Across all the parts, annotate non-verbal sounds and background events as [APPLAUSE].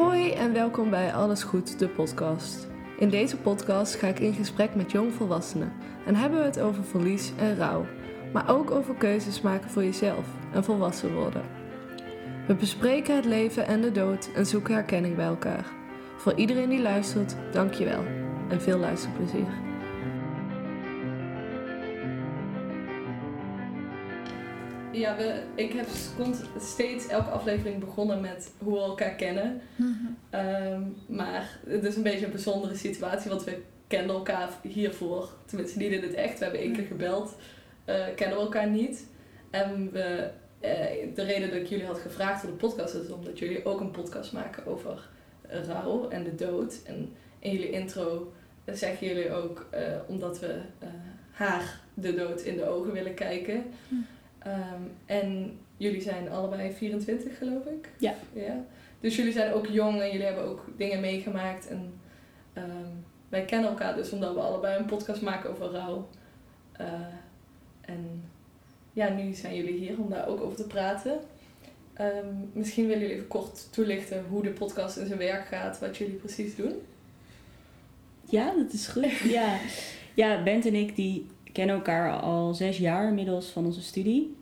Hoi en welkom bij Alles Goed, de podcast. In deze podcast ga ik in gesprek met jongvolwassenen en hebben we het over verlies en rouw, maar ook over keuzes maken voor jezelf en volwassen worden. We bespreken het leven en de dood en zoeken herkenning bij elkaar. Voor iedereen die luistert, dankjewel en veel luisterplezier. Ja, we, ik heb steeds elke aflevering begonnen met hoe we elkaar kennen. Ehm, maar het is een beetje een bijzondere situatie, want we kenden elkaar hiervoor. Tenminste, niet in het echt. We hebben één keer gebeld. eh, kennen we elkaar niet. En we, eh, de reden dat ik jullie had gevraagd voor de podcast is omdat jullie ook een podcast maken over rouw en de dood. En in jullie intro zeggen jullie ook, eh, omdat we haar de dood in de ogen willen kijken. Hm. Ehm, en jullie zijn allebei 24, geloof ik. Ja. ja. Dus jullie zijn ook jong en jullie hebben ook dingen meegemaakt. En ehm, wij kennen elkaar dus omdat we allebei een podcast maken over rouw. Eh, en ja, nu zijn jullie hier om daar ook over te praten. Ehm, misschien willen jullie even kort toelichten hoe de podcast in zijn werk gaat, wat jullie precies doen. Ja, dat is goed. Ja, [LAUGHS] ja Bent en ik die kennen elkaar al zes jaar inmiddels van onze studie.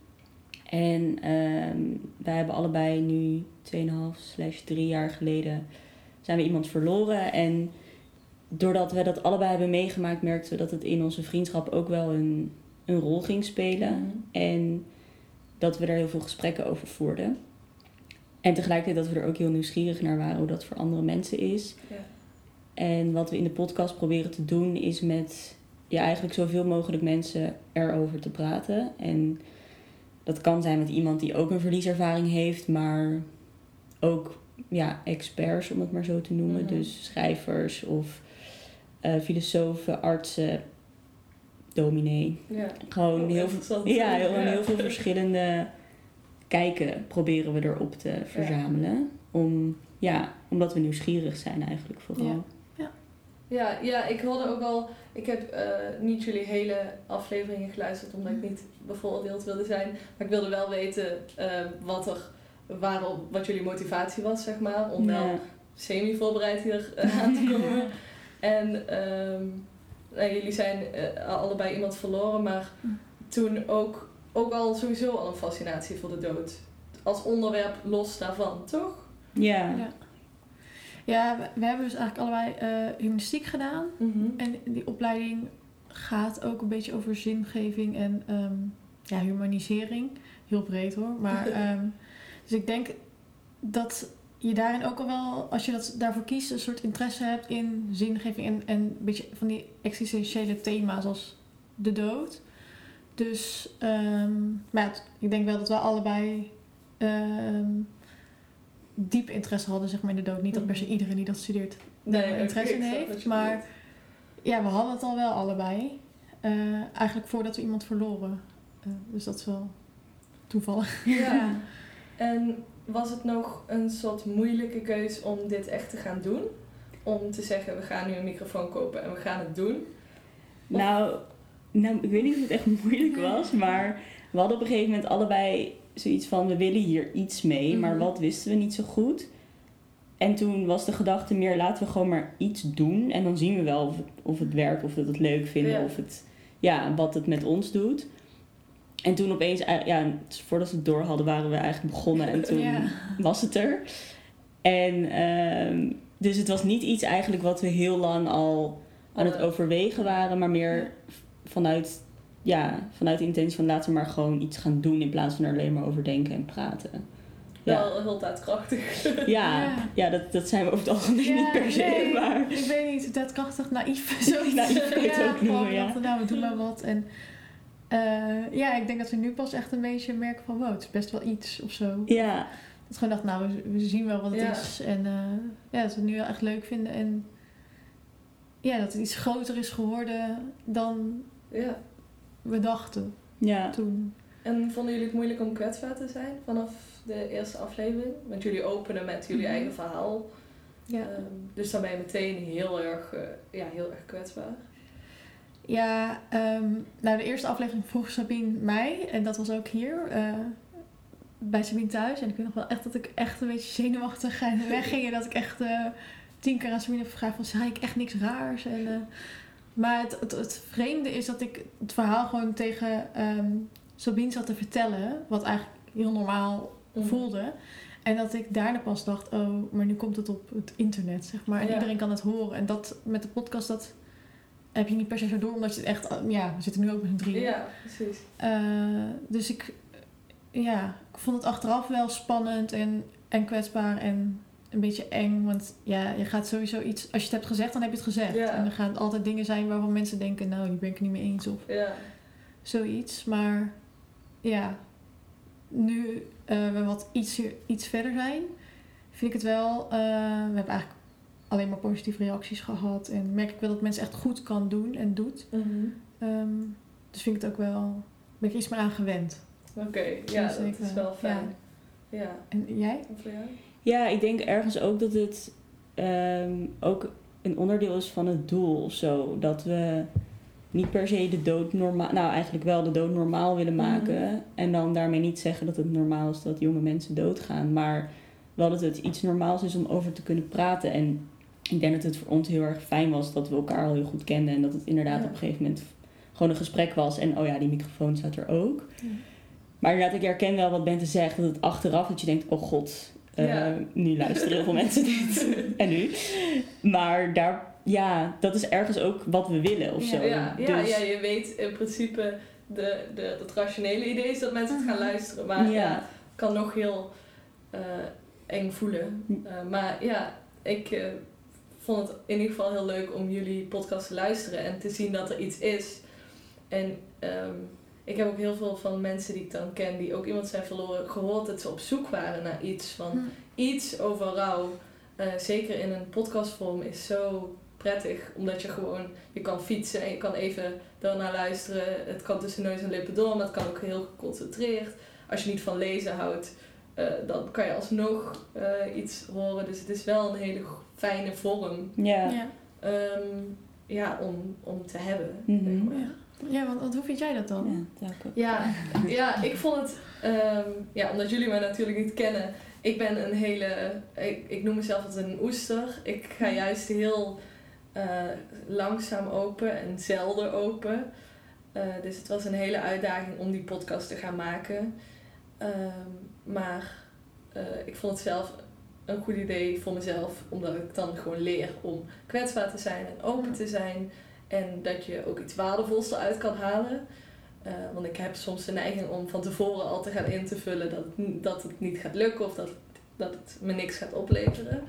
En ehm, wij hebben allebei nu 2,5 slash 3 jaar geleden zijn we iemand verloren. En doordat we dat allebei hebben meegemaakt, merkten we dat het in onze vriendschap ook wel een, een rol ging spelen. Mhm. En dat we er heel veel gesprekken over voerden. En tegelijkertijd dat we er ook heel nieuwsgierig naar waren hoe dat voor andere mensen is. Ja. En wat we in de podcast proberen te doen is met ja, eigenlijk zoveel mogelijk mensen erover te praten. En dat kan zijn met iemand die ook een verlieservaring heeft, maar ook ja, experts, om het maar zo te noemen. Mhm. Dus schrijvers of eh, filosofen, artsen, dominee. Ja. Gewoon heel veel, ja, heel, Ja. heel veel verschillende kijken proberen we erop te verzamelen. Om, ja, omdat we nieuwsgierig zijn eigenlijk vooral. Ja. Ja, ik hoorde ook al. Ik heb eh, niet jullie hele afleveringen geluisterd omdat ik niet bevoordeeld wilde zijn. Maar ik wilde wel weten eh, wat er waarom, wat jullie motivatie was, zeg maar. Om wel Ja. semi-voorbereid hier eh, aan te komen. [LAUGHS] en ehm, nou, jullie zijn allebei iemand verloren, maar Hm. toen ook, ook al sowieso al een fascinatie voor de dood. Als onderwerp los daarvan, toch? Ja. Ja. Ja, we, we hebben dus eigenlijk allebei eh, humanistiek gedaan. En die opleiding gaat ook een beetje over zingeving en ehm, ja, humanisering. Heel breed hoor. Maar, [LAUGHS] ehm, dus ik denk dat je daarin ook al wel, als je dat daarvoor kiest, een soort interesse hebt in zingeving en, en een beetje van die existentiële thema's als de dood. Dus, ehm, maar ja, ik denk wel dat we allebei diep interesse hadden zeg maar, in de dood. Niet dat per se iedereen die dat studeert daar oké, interesse in heeft. Maar ja, we hadden het al wel allebei. Eh, eigenlijk voordat we iemand verloren. Eh, dus dat is wel toevallig. Ja. [LAUGHS] En was het nog een soort moeilijke keus om dit echt te gaan doen? Om te zeggen, we gaan nu een microfoon kopen en we gaan het doen? Nou, nou, ik weet niet of het echt moeilijk was, maar we hadden op een gegeven moment allebei zoiets van: we willen hier iets mee, maar Mhm. wat wisten we niet zo goed. En toen was de gedachte meer: laten we gewoon maar iets doen en dan zien we wel of het, of het werkt, of we het leuk vinden, Ja. of het, ja, wat het met ons doet. En toen opeens, eh, ja, voordat we het door hadden, waren we eigenlijk begonnen en toen [LAUGHS] Ja. was het er. En ehm, dus het was niet iets eigenlijk wat we heel lang al aan het overwegen waren, maar meer vanuit, ja, vanuit de intentie van laten we maar gewoon iets gaan doen in plaats van er alleen maar over denken en praten. Ja, Wel heel daadkrachtig. ja, [LAUGHS] Ja. ja dat, dat zijn we over het algemeen Ja, niet per se, nee, maar Ik weet niet, daadkrachtig, naïef. [LAUGHS] Zoiets. Naïef kan je het ja, ook noemen, ja. dachten, nou, we doen maar wat. En eh, ja, ik denk dat we nu pas echt een beetje merken van, wow, het is best wel iets of zo. ja, Dat we gewoon dachten, nou, we, we zien wel wat het Ja. is. En eh, ja, dat we het nu wel echt leuk vinden. En ja, dat het iets groter is geworden dan ja. We dachten ja. toen. En vonden jullie het moeilijk om kwetsbaar te zijn vanaf de eerste aflevering? Want jullie openen met jullie Mhm. eigen verhaal. Ja. Ehm, dus dan ben je meteen heel erg, eh, ja, heel erg kwetsbaar. Ja, ehm, nou de eerste aflevering vroeg Sabine mij, en dat was ook hier. eh, bij Sabine thuis. En ik weet nog wel echt dat ik echt een beetje zenuwachtig en [LAUGHS] wegging. En dat ik echt eh, tien keer aan Sabine heb gevraagd van, zei ik echt niks raars? En, eh, maar het, het, het vreemde is dat ik het verhaal gewoon tegen ehm, Sabine zat te vertellen. Wat eigenlijk heel normaal Mhm. voelde. En dat ik daarna pas dacht, oh, maar nu komt het op het internet, zeg maar. En Ja. iedereen kan het horen. En dat met de podcast, dat heb je niet per se zo door, omdat je het echt... Ja, we zitten nu ook met z'n drieën. Ja, precies. Eh, dus ik, ja, ik vond het achteraf wel spannend en, en kwetsbaar en een beetje eng. Want ja, je gaat sowieso iets... Als je het hebt gezegd, dan heb je het gezegd. Ja. En er gaan altijd dingen zijn waarvan mensen denken... Nou, die ben ik niet mee eens of Ja. zoiets. Maar ja, nu eh, we wat iets, iets verder zijn, vind ik het wel... eh, we hebben eigenlijk alleen maar positieve reacties gehad. En merk ik wel dat mensen echt goed kan doen en doet. Mhm. Ehm, dus vind ik het ook wel... Ben ik iets meer aan gewend. Oké, ja, dat is wel fijn. Ja. En jij? Voor jou? Ja, ik denk ergens ook dat het ehm, ook een onderdeel is van het doel zo. Dat we niet per se de dood normaal, nou eigenlijk wel de dood normaal willen maken. Mhm. En dan daarmee niet zeggen dat het normaal is dat jonge mensen doodgaan. Maar wel dat het iets normaals is om over te kunnen praten. En ik denk dat het voor ons heel erg fijn was dat we elkaar al heel goed kenden. En dat het inderdaad Ja. op een gegeven moment gewoon een gesprek was. En oh ja, die microfoon staat er ook. Ja. Maar inderdaad, ik herken wel wat Bente zegt. Dat het achteraf dat je denkt, oh god, Ja. nu luisteren heel veel mensen dit. [LAUGHS] en nu? Maar daar, ja, dat is ergens ook wat we willen of Ja. zo. Ja, ja, Dus- ja, je weet in principe de, de, het rationele idee is dat mensen het gaan Mhm. luisteren. Maar ja, Ja. het kan nog heel eh, eng voelen. Hm. Eh, maar ja, ik eh, vond het in ieder geval heel leuk om jullie podcast te luisteren en te zien dat er iets is. En ehm, ik heb ook heel veel van mensen die ik dan ken, die ook iemand zijn verloren, gehoord dat ze op zoek waren naar iets van Hm. iets over rouw, eh, zeker in een podcastvorm, is zo prettig. Omdat je gewoon, je kan fietsen en je kan even daarnaar luisteren. Het kan tussen neus en lippen door, maar het kan ook heel geconcentreerd. Als je niet van lezen houdt, eh, dan kan je alsnog eh, iets horen. Dus het is wel een hele fijne vorm Ja. Ja. ehm, ja, om, om te hebben. Mhm. zeg maar. Ja, ja want, want hoe vind jij dat dan? Ja, dat ook. Ja, [LAUGHS] ja, ik vond het, ehm, ja, omdat jullie mij natuurlijk niet kennen. Ik ben een hele, ik, ik noem mezelf als een oester. Ik ga juist heel eh, langzaam open en zelden open. Eh, dus het was een hele uitdaging om die podcast te gaan maken. Ehm, maar eh, ik vond het zelf een goed idee voor mezelf, omdat ik dan gewoon leer om kwetsbaar te zijn en open te zijn. En dat je ook iets waardevols eruit kan halen. Eh, want ik heb soms de neiging om van tevoren al te gaan in te vullen dat dat het niet gaat lukken of dat, dat het me niks gaat opleveren.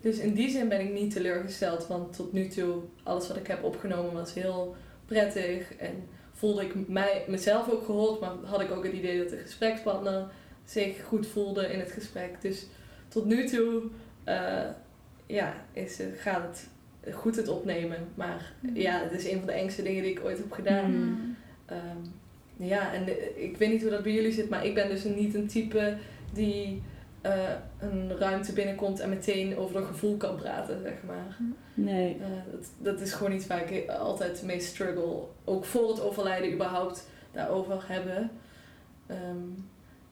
Dus in die zin ben ik niet teleurgesteld, want tot nu toe, alles wat ik heb opgenomen was heel prettig. En voelde ik mij, mezelf ook gehoord, maar had ik ook het idee dat de gesprekspartner zich goed voelde in het gesprek. Dus tot nu toe eh, ja, is, het- gaat het goed het opnemen. Maar ja, het is een van de engste dingen die ik ooit heb gedaan. Mm. Ehm, ja, en de- ik weet niet hoe dat bij jullie zit, maar ik ben dus niet een type die eh, een ruimte binnenkomt en meteen over een gevoel kan praten, zeg maar. Nee. Eh, dat, dat is gewoon iets waar ik altijd mee struggle. Ook voor het overlijden überhaupt daarover hebben. Ehm,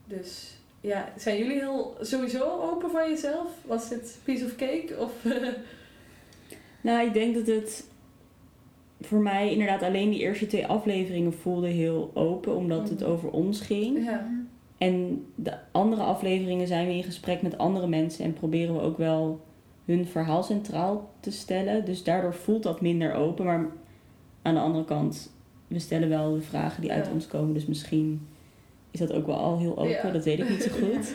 dus ja, zijn jullie heel sowieso open van jezelf? Was dit piece of cake? Of, [LAUGHS] Nou, ik denk dat het voor mij inderdaad alleen die eerste twee afleveringen voelde heel open, omdat het Mhm. over ons ging. ja. En de andere afleveringen zijn we in gesprek met andere mensen en proberen we ook wel hun verhaal centraal te stellen. Dus daardoor voelt dat minder open. Maar aan de andere kant, we stellen wel de vragen die uit Ja. ons komen. Dus misschien is dat ook wel al heel open. Ja. Dat weet ik niet zo [LAUGHS] goed.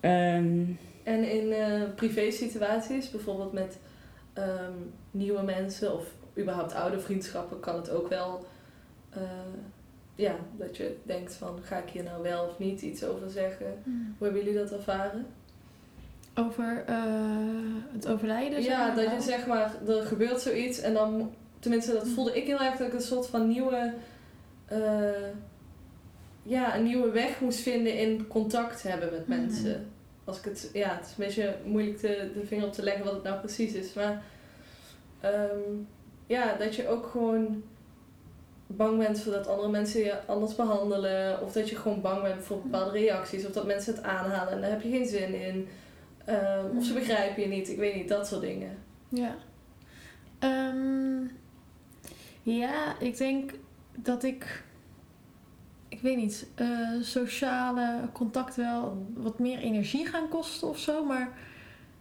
Ehm, En in eh privé situaties, bijvoorbeeld met ehm, nieuwe mensen of überhaupt oude vriendschappen, kan het ook wel, eh, ja, dat je denkt van, ga ik hier nou wel of niet iets over zeggen? Hoe hebben jullie dat ervaren? Over eh, het overlijden? zeg ja, dat je zeg maar, er gebeurt zoiets en dan, tenminste dat Mm. voelde ik heel erg dat ik een soort van nieuwe, eh, ja, een nieuwe weg moest vinden in contact hebben met Mhm. mensen. Als ik het, ja, het is een beetje moeilijk te, de vinger op te leggen wat het nou precies is, maar ehm, ja, dat je ook gewoon bang bent dat andere mensen je anders behandelen. Of dat je gewoon bang bent voor bepaalde reacties. Of dat mensen het aanhalen en daar heb je geen zin in. Ehm, of ze begrijpen je niet. Ik weet niet, dat soort dingen. Ja. Ehm, ja, ik denk dat ik... Ik weet niet, eh, sociale contact wel wat meer energie gaan kosten of zo. Maar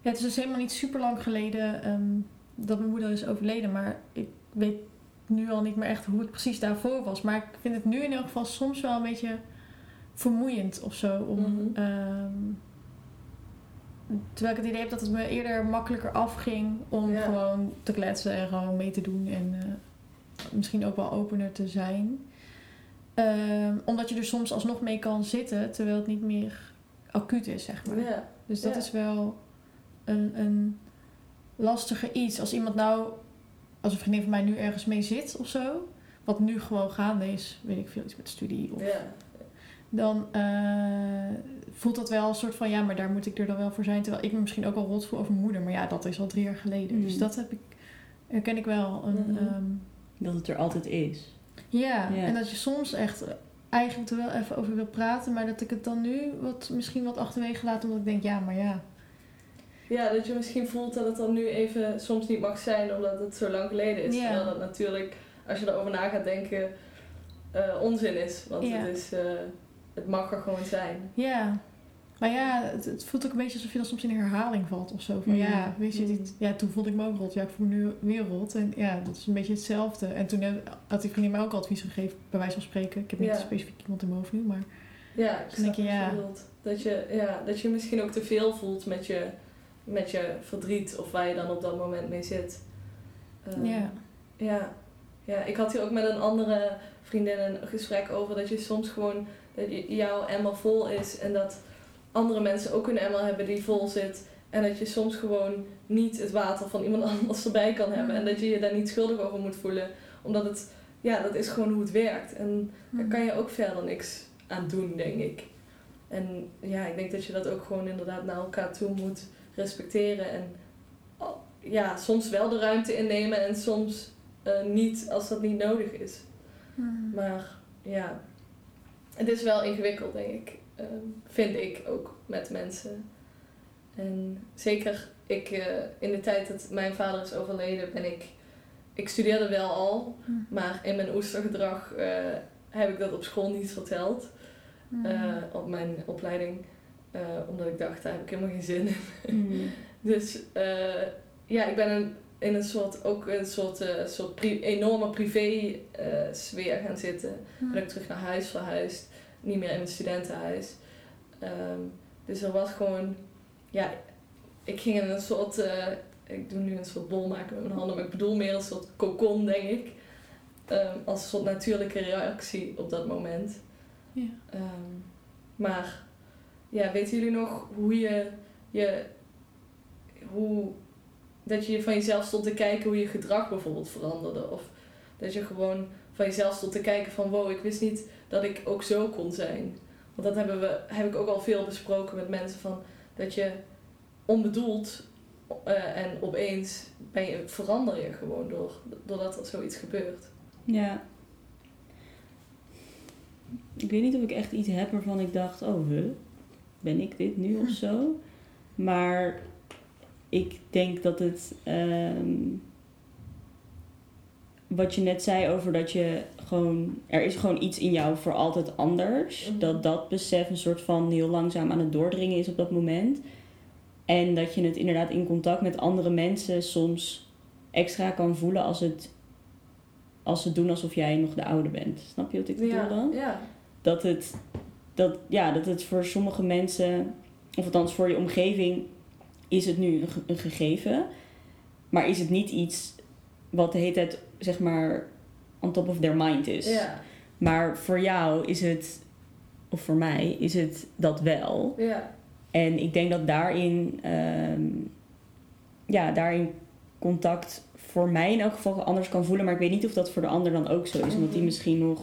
ja, het is dus helemaal niet super lang geleden ehm, dat mijn moeder is overleden. Maar ik weet nu al niet meer echt hoe het precies daarvoor was. Maar ik vind het nu in elk geval soms wel een beetje vermoeiend of zo. Om, Mhm. ehm, terwijl ik het idee heb dat het me eerder makkelijker afging om Ja. gewoon te kletsen en gewoon mee te doen. En eh, misschien ook wel opener te zijn. Ehm, omdat je er soms alsnog mee kan zitten terwijl het niet meer acuut is, zeg maar. Ja. Dus dat is wel een, een lastiger iets. Als iemand nou, als een vriendin van mij nu ergens mee zit of zo, wat nu gewoon gaande is, weet ik veel, iets met studie, of, Ja. dan eh, voelt dat wel een soort van, ja, maar daar moet ik er dan wel voor zijn. Terwijl ik me misschien ook al rot voel over mijn moeder, maar ja, dat is al drie jaar geleden. Mm. Dus dat heb ik, herken ik wel. Een, Mhm. ehm, Dat het er altijd is. Ja, en dat je soms echt eigenlijk er wel even over wil praten, maar dat ik het dan nu wat, misschien wat achterwege laat, omdat ik denk, ja, maar ja. ja, dat je misschien voelt dat het dan nu even soms niet mag zijn omdat het zo lang geleden is. Ja. Terwijl dat natuurlijk, als je erover na gaat denken, eh, onzin is. Want het, is, eh, het mag er gewoon zijn. Ja, maar ja, het, het voelt ook een beetje alsof je dan soms in een herhaling valt of zo. Van ja, weet je, dit, ja, toen voelde ik me ook rot. Ja, ik voel me nu weer rot. En ja, dat is een beetje hetzelfde. En toen had die vriendin mij ook advies gegeven, bij wijze van spreken. Ik heb niet Ja. specifiek iemand in mijn hoofd nu, maar... Ja, ik denk je, ja. Dat je, ja, dat je misschien ook te veel voelt met je, met je verdriet of waar je dan op dat moment mee zit. Ehm, ja. Ja. ja, ik had hier ook met een andere vriendin een gesprek over dat je soms gewoon, dat jouw emmer vol is en dat andere mensen ook een emmer hebben die vol zit. En dat je soms gewoon niet het water van iemand [LAUGHS] anders erbij kan hebben. En dat je je daar niet schuldig over moet voelen. Omdat het, ja, dat is gewoon hoe het werkt. En daar kan je ook verder niks aan doen, denk ik. En ja, ik denk dat je dat ook gewoon inderdaad naar elkaar toe moet respecteren. En ja, soms wel de ruimte innemen en soms eh, niet als dat niet nodig is. Mhm. Maar ja, het is wel ingewikkeld, denk ik. Ehm, vind ik ook met mensen. En zeker ik, eh, in de tijd dat mijn vader is overleden, ben ik. Ik studeerde wel al, Mhm. maar in mijn oestergedrag eh, heb ik dat op school niet verteld. Mhm. eh, op mijn opleiding. omdat ik dacht, daar heb ik helemaal geen zin in. Mm. [LAUGHS] Dus ja, ik ben een, in een soort, ook een soort, soort pri- enorme privé sfeer gaan zitten. Ben ik terug naar huis verhuisd. Niet meer in mijn studentenhuis. Ehm, dus er was gewoon... Ja, ik ging in een soort... eh, ik doe nu een soort bol maken met mijn handen. Maar ik bedoel meer een soort cocon, denk ik. Ehm, als een soort natuurlijke reactie op dat moment. Ja. Ehm, maar ja, weten jullie nog hoe je je hoe dat je van jezelf stond te kijken hoe je gedrag bijvoorbeeld veranderde of dat je gewoon van jezelf stond te kijken van wow ik wist niet dat ik ook zo kon zijn want dat hebben we heb ik ook al veel besproken met mensen van dat je onbedoeld eh, en opeens ben je, verander je gewoon door, doordat er zoiets gebeurt. Ja. Ik weet niet of ik echt iets heb waarvan ik dacht, oh, huh, ben ik dit nu of [LAUGHS] zo? Maar ik denk dat het, ehm, wat je net zei over dat je gewoon, er is gewoon iets in jou voor altijd anders. Mhm. Dat dat besef een soort van heel langzaam aan het doordringen is op dat moment. En dat je het inderdaad in contact met andere mensen soms extra kan voelen als het als ze doen alsof jij nog de oude bent. Snap je wat ik bedoel Ja, dan? ja, Dat het, dat, ja, dat het voor sommige mensen, of althans voor je omgeving, is het nu een gegeven. Maar is het niet iets wat de hele tijd, zeg maar, on top of their mind is. ja, Maar voor jou is het, of voor mij, is het dat wel. ja. En ik denk dat daarin, ehm, ja, daarin contact voor mij in elk geval anders kan voelen. Maar ik weet niet of dat voor de ander dan ook zo is. Omdat die Mhm. misschien nog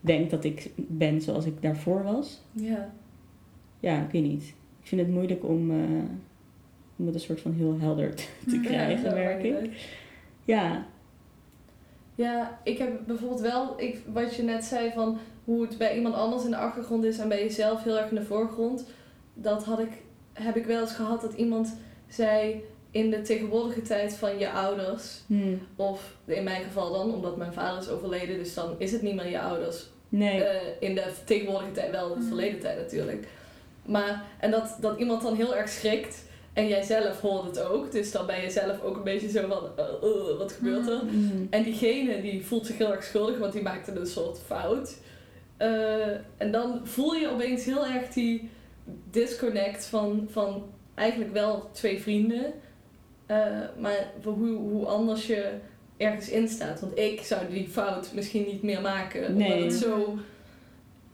denkt dat ik ben zoals ik daarvoor was. ja. Ja, ik weet niet. Ik vind het moeilijk om, eh, om het een soort van heel helder [LAUGHS] te, Ja, krijgen, merk ik. Ja, Ja, ik heb bijvoorbeeld wel, ik, wat je net zei van hoe het bij iemand anders in de achtergrond is en bij jezelf heel erg in de voorgrond. Dat had ik, heb ik wel eens gehad dat iemand zei in de tegenwoordige tijd van je ouders. Hmm. Of in mijn geval dan, omdat mijn vader is overleden, dus dan is het niet meer je ouders. Nee. Eh, in de tegenwoordige tijd, wel in de Mhm. verleden tijd natuurlijk. Maar, en dat, dat iemand dan heel erg schrikt. En jij zelf hoort het ook. Dus dan ben je zelf ook een beetje zo van, eh, eh, wat gebeurt er? Hmm. En diegene die voelt zich heel erg schuldig, want die maakte een soort fout. Eh, en dan voel je opeens heel erg die disconnect van, van eigenlijk wel twee vrienden. eh, maar hoe, hoe anders je ergens in staat. Want ik zou die fout misschien niet meer maken. Nee. Omdat het zo,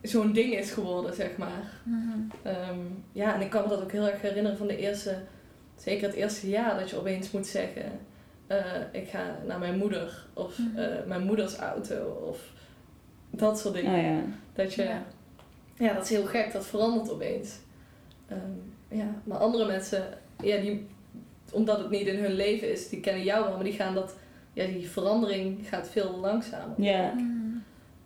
zo'n ding is geworden, zeg maar. Mhm. Ehm, ja, en ik kan me dat ook heel erg herinneren van de eerste, zeker het eerste jaar, dat je opeens moet zeggen: eh, Ik ga naar mijn moeder, of Mhm. eh, mijn moeders auto, of dat soort dingen. Oh ja. Dat je, Ja. ja. dat is heel gek, dat verandert opeens. Ehm, ja, maar andere mensen, ja, die, omdat het niet in hun leven is, die kennen jou wel, maar die gaan dat, ja, die verandering gaat veel langzamer. Ja. Mhm.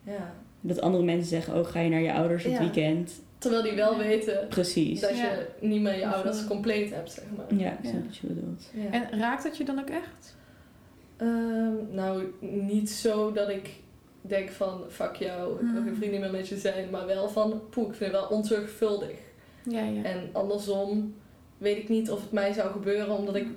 Ja. Dat andere mensen zeggen, oh ga je naar je ouders het Ja. weekend. Terwijl die wel weten Precies. dat Ja. je niet meer je ouders compleet hebt, zeg maar. Ja, ik snap Ja. wat je bedoelt. Ja. En raakt het je dan ook echt? Ehm, nou, niet zo dat ik denk van fuck jou, ik wil Hmm. geen vrienden meer met je zijn, maar wel van poeh, ik vind het wel onzorgvuldig. Ja, ja. En andersom weet ik niet of het mij zou gebeuren, omdat ik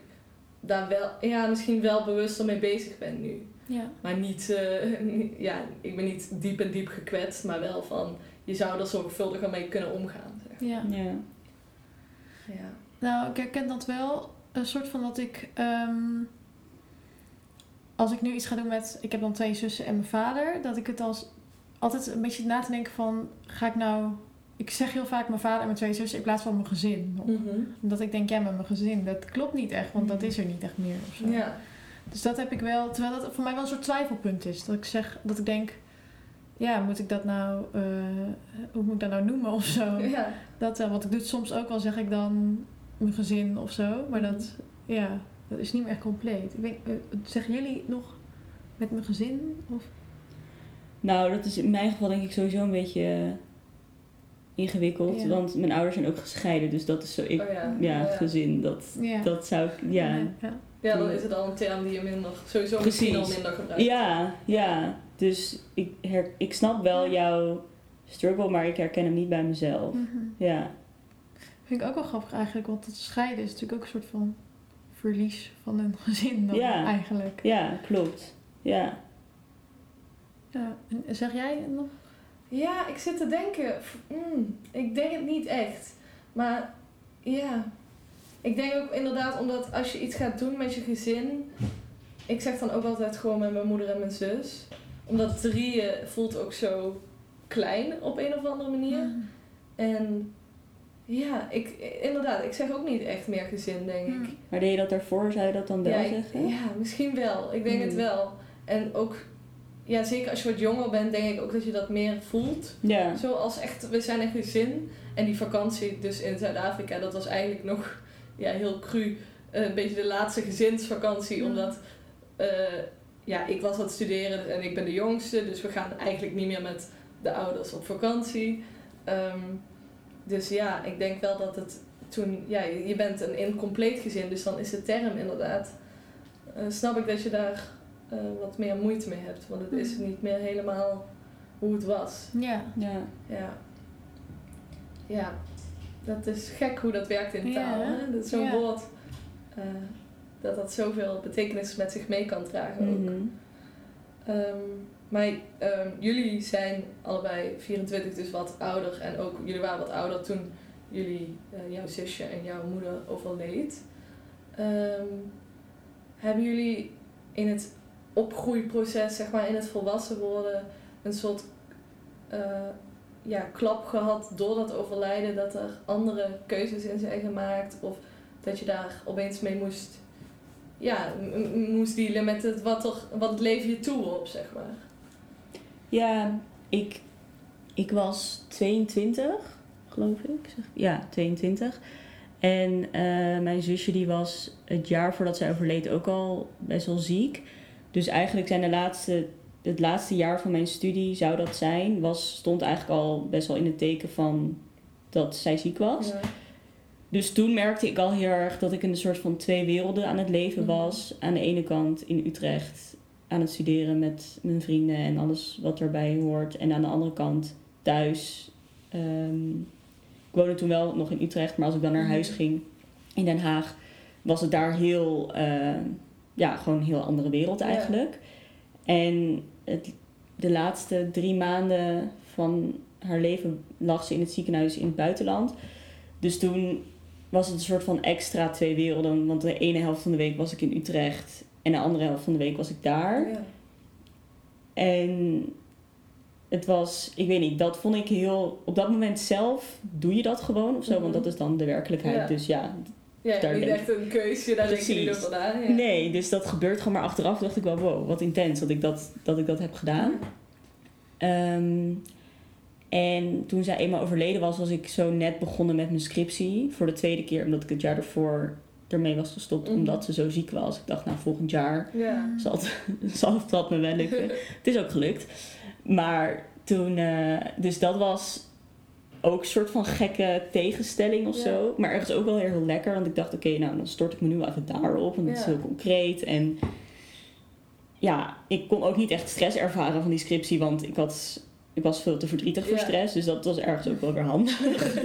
daar wel, ja, misschien wel bewuster mee bezig ben nu. Ja. Maar niet, eh, [LAUGHS] ja, ik ben niet diep en diep gekwetst, maar wel van je zou er zorgvuldiger mee kunnen omgaan. Zeg. ja. Ja. Ja. Nou, ik herken dat wel. Een soort van dat ik... ehm, als ik nu iets ga doen met... Ik heb dan twee zussen en mijn vader. Dat ik het als... Altijd een beetje na te denken van... Ga ik nou... Ik zeg heel vaak mijn vader en mijn twee zussen in plaats van mijn gezin. Mhm. Omdat ik denk, ja, met mijn gezin, dat klopt niet echt. Want dat is er niet echt meer of zo. ja. Dus dat heb ik wel... Terwijl dat voor mij wel een soort twijfelpunt is. Dat ik zeg... Dat ik denk... Ja, moet ik dat nou... eh, hoe moet ik dat nou noemen of zo? [LAUGHS] ja. Dat wel, want ik doe het soms ook wel, zeg ik dan mijn gezin of zo. Maar dat, ja, dat is niet meer echt compleet. Ik weet, eh, zeggen jullie nog met mijn gezin? Of? Nou, dat is in mijn geval denk ik sowieso een beetje eh, ingewikkeld. Ja. Want mijn ouders zijn ook gescheiden. Dus dat is zo... Ik, Oh ja. ja, Ja. gezin. Dat, Ja. dat zou ik... Ja. Ja. Dan is het al een term die je minder, sowieso Precies. misschien al minder gebruikt. Ja, ja. Dus ik, her, ik snap wel Ja. jouw struggle, maar ik herken hem niet bij mezelf. Mhm. Ja. Vind ik ook wel grappig eigenlijk, want het scheiden is natuurlijk ook een soort van verlies van een [LAUGHS] gezin dan Ja. eigenlijk. Ja, klopt. Ja. Ja. En zeg jij nog? Ja, ik zit te denken. mm, ik denk het niet echt. Maar ja. Ik denk ook inderdaad omdat als je iets gaat doen met je gezin. Ik zeg dan ook altijd gewoon met mijn moeder en mijn zus. Omdat drieën voelt ook zo klein op een of andere manier. En ja, ik, inderdaad, ik zeg ook niet echt meer gezin, denk ik. Maar deed je dat daarvoor? Zou je dat dan wel ja, zeggen? ja, misschien wel. Ik denk het Hmm. wel. En ook, ja, zeker als je wat jonger bent, denk ik ook dat je dat meer voelt. Ja. Zoals echt, we zijn een gezin. En die vakantie dus in Zuid-Afrika, dat was eigenlijk nog ja, heel cru. eh, een beetje de laatste gezinsvakantie. Ja. Omdat eh, ja, ik was aan het studeren en ik ben de jongste. Dus we gaan eigenlijk niet meer met de ouders op vakantie. Ehm, dus ja, ik denk wel dat het toen... Ja, je bent een incompleet gezin, dus dan is de term inderdaad... eh, snap ik dat je daar eh, wat meer moeite mee hebt. Want het is Mhm. niet meer helemaal hoe het was. Ja. Ja. Ja. Ja. Dat is gek hoe dat werkt in taal. hè? Hè? Dat zo'n Ja. woord. eh, dat dat zoveel betekenis met zich mee kan dragen ook. Mhm. Ehm, maar ehm, jullie zijn allebei 24, dus wat ouder. En ook jullie waren wat ouder toen jullie, eh, jouw zusje en jouw moeder overleed. Ehm, hebben jullie in het opgroeiproces, zeg maar in het volwassen worden, een soort eh, ja, klap gehad door dat overlijden? Dat er andere keuzes in zijn gemaakt? Of dat je daar opeens mee moest ja, moest dealen met het, wat, er, wat het leven je toeroep, zeg maar. Ja, ik, ik was 22, geloof ik. Zeg- Ja, 22. En eh, mijn zusje die was het jaar voordat zij overleed ook al best wel ziek. Dus eigenlijk zijn de laatste het laatste jaar van mijn studie zou dat zijn, was, stond eigenlijk al best wel in het teken van dat zij ziek was. Ja. Dus toen merkte ik al heel erg dat ik in een soort van twee werelden aan het leven Mhm. was. Aan de ene kant in Utrecht aan het studeren met mijn vrienden en alles wat erbij hoort. En aan de andere kant thuis. Ehm, ik woonde toen wel nog in Utrecht, maar als ik dan naar Mhm. huis ging in Den Haag, was het daar heel, eh, ja, gewoon een heel andere wereld Ja. eigenlijk. En het, de laatste drie maanden van haar leven lag ze in het ziekenhuis in het buitenland. Dus toen was het een soort van extra twee werelden. Want de ene helft van de week was ik in Utrecht en de andere helft van de week was ik daar. Ja. En het was, ik weet niet, dat vond ik heel. Op dat moment zelf doe je dat gewoon of zo, Mhm. want dat is dan de werkelijkheid. Ja. Dus ja, Ja, niet echt een keusje, daar denk je niet over na. Ja. nee, dus dat gebeurt gewoon. Maar achteraf dacht ik wel, wow, wat intens dat ik dat, dat, ik dat heb gedaan. Ehm, en toen zij eenmaal overleden was, was ik zo net begonnen met mijn scriptie. Voor de tweede keer, omdat ik het jaar ervoor ermee was gestopt, Mhm. omdat ze zo ziek was. Ik dacht, nou, volgend jaar Ja. zal het, [LAUGHS] zal het dat me wel lukken. [LAUGHS] het is ook gelukt. Maar toen, eh, dus dat was ook een soort van gekke tegenstelling of Ja. zo. Maar ergens ook wel heel lekker, want ik dacht, oké, nou, dan stort ik me nu even daarop, want het is heel concreet. En ja, ik kon ook niet echt stress ervaren van die scriptie, want ik, had, ik was veel te verdrietig voor stress. Dus dat was ergens ook wel weer handig. [LAUGHS]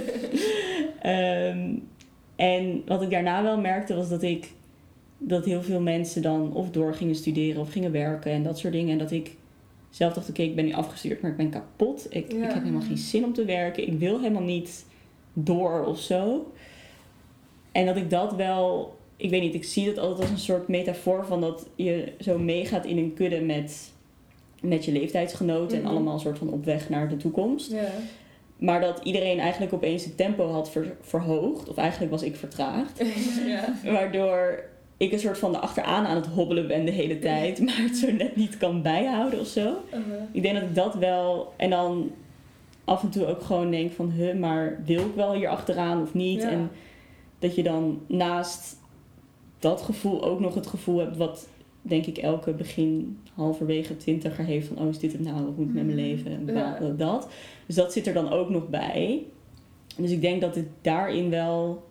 Ehm, en wat ik daarna wel merkte was dat ik dat heel veel mensen dan of door gingen studeren of gingen werken en dat soort dingen. En dat ik zelf dacht, oké, ik ben nu afgestuurd, maar ik ben kapot. Ik, Ja. ik heb helemaal geen zin om te werken. Ik wil helemaal niet door of zo. En dat ik dat wel, ik weet niet, ik zie dat altijd als een soort metafoor van dat je zo meegaat in een kudde met, met je leeftijdsgenoten Mhm. en allemaal een soort van op weg naar de toekomst. Ja. Maar dat iedereen eigenlijk opeens het tempo had ver- verhoogd. Of eigenlijk was ik vertraagd. [LAUGHS] ja. Waardoor ik een soort van de achteraan aan het hobbelen ben de hele tijd. [LAUGHS] Maar het zo net niet kan bijhouden of zo. Uh-huh. Ik denk dat ik dat wel... En dan af en toe ook gewoon denk van... Huh, maar wil ik wel hier achteraan of niet? Ja. En dat je dan naast dat gevoel ook nog het gevoel hebt... Wat denk ik elke begin halverwege twintiger heeft van... Oh, is dit het nou? Wat moet ik met mijn Mhm. leven? En Ja. dat. Dus dat zit er dan ook nog bij. Dus ik denk dat het daarin wel...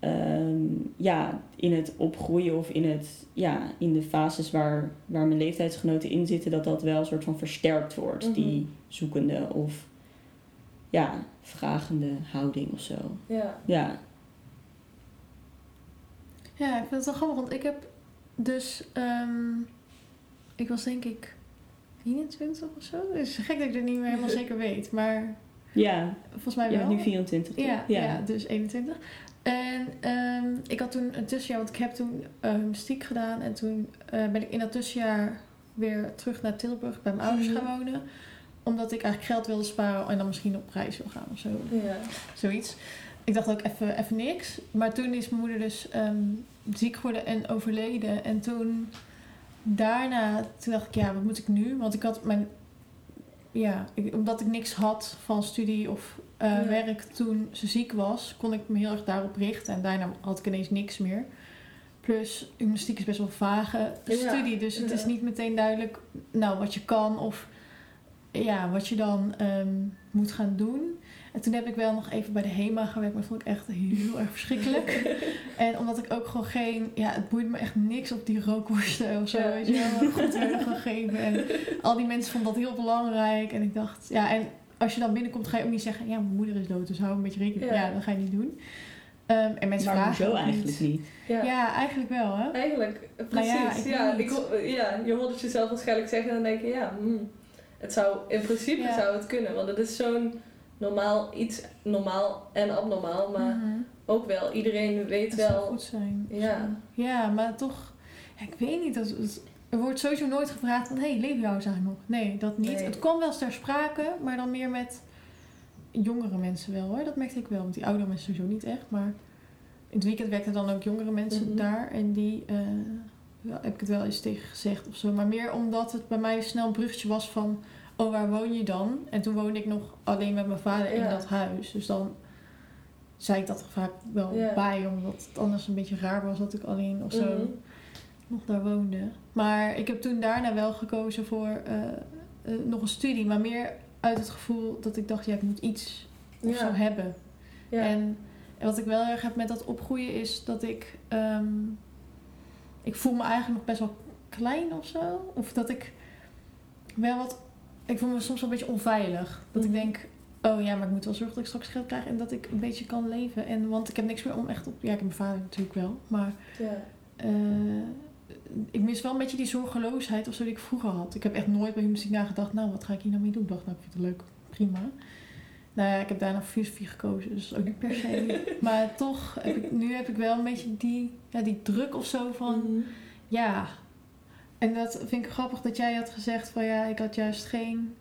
ehm, ja, in het opgroeien of in, het, ja, in de fases waar, waar mijn leeftijdsgenoten in zitten... dat dat wel een soort van versterkt wordt. Mhm. Die zoekende of ja, vragende houding of zo. Ja. Ja. Ja, ik vind het wel grappig, want ik heb dus... ehm, ik was denk ik 21 of zo. Het is gek dat ik het niet meer helemaal [LAUGHS] zeker weet. Maar Ja, volgens mij je wel. bent nu 24 toch? Ja, ja. dus 21. En ehm, ik had toen een tussenjaar, want ik heb toen uh, mystiek gedaan. En toen eh, ben ik in dat tussenjaar weer terug naar Tilburg bij mijn ouders Mhm. gaan wonen. Omdat ik eigenlijk geld wilde sparen en dan misschien op reis wil gaan of zo. Ja. Zoiets. Ik dacht ook even, even niks. Maar toen is mijn moeder dus ehm, ziek geworden en overleden. En toen daarna, toen dacht ik, ja, wat moet ik nu? Want ik had mijn, ja, ik- omdat ik niks had van studie of eh, Ja. werk toen ze ziek was, kon ik me heel erg daarop richten. En daarna had ik ineens niks meer. Plus, gymnastiek is best wel een vage studie. Dus het is niet meteen duidelijk nou, wat je kan of ja, wat je dan ehm, moet gaan doen. En toen heb ik wel nog even bij de HEMA gewerkt, maar dat vond ik echt heel erg verschrikkelijk. [LAUGHS] en omdat ik ook gewoon geen, ja, het boeit me echt niks op die rookworsten of zo, Ja. weet je wel, goed werden gegeven. En al die mensen vonden dat heel belangrijk. En ik dacht, ja, en als je dan binnenkomt, ga je ook niet zeggen, ja, mijn moeder is dood, dus hou een beetje rekening. Ja. Ja, dat ga je niet doen. Ehm, en mensen maar vragen ook eigenlijk niet? Ja. Ja, eigenlijk wel, hè? Eigenlijk, precies. Nou ja, ja, ik ik, ja, je hoort het jezelf waarschijnlijk zeggen en dan denk je, ja, hmm, het zou, in principe Ja. zou het kunnen. Want het is zo'n normaal iets, normaal en abnormaal, maar Mhm. ook wel, iedereen weet Het zou wel, goed zijn. ja. Ja, maar toch, ik weet niet. Dat, het- er wordt sowieso nooit gevraagd van, hé, hey, leven jou eigenlijk nog? Nee, dat niet. Nee. Het kwam wel eens ter sprake, maar dan meer met jongere mensen wel hoor. Dat merkte ik wel, want die oudere mensen sowieso niet echt. Maar in het weekend werkten dan ook jongere mensen Mhm. daar. En die, eh, ja, heb ik het wel eens tegen gezegd of zo. Maar meer omdat het bij mij snel een bruggetje was van, oh, waar woon je dan? En toen woonde ik nog alleen met mijn vader in dat huis. Dus dan zei ik dat er vaak wel Ja. bij, omdat het anders een beetje raar was dat ik alleen of zo. Mhm. nog daar woonde. Maar ik heb toen daarna wel gekozen voor eh, eh, nog een studie. Maar meer uit het gevoel dat ik dacht, ja, ik moet iets of zo hebben. Ja. En, en wat ik wel erg heb met dat opgroeien is dat ik... ehm, ik voel me eigenlijk nog best wel klein of zo. Of dat ik wel wat... Ik voel me soms wel een beetje onveilig. Dat ik Mhm. denk, oh ja, maar ik moet wel zorgen dat ik straks geld krijg en dat ik een beetje kan leven. En, want ik heb niks meer om echt op... Ja, ik heb mijn vader natuurlijk wel, maar... ja. eh, ik mis wel een beetje die zorgeloosheid of zo die ik vroeger had. Ik heb echt nooit bij muziek nagedacht, nou, wat ga ik hier nou mee doen? Ik dacht, nou, ik vind het leuk, prima. Nou ja, ik heb daarna filosofie gekozen, dus ook niet per se. [LAUGHS] maar toch, heb ik, nu heb ik wel een beetje die, ja, die druk of zo van, Mhm. ja. En dat vind ik grappig dat jij had gezegd van, ja, ik had juist geen...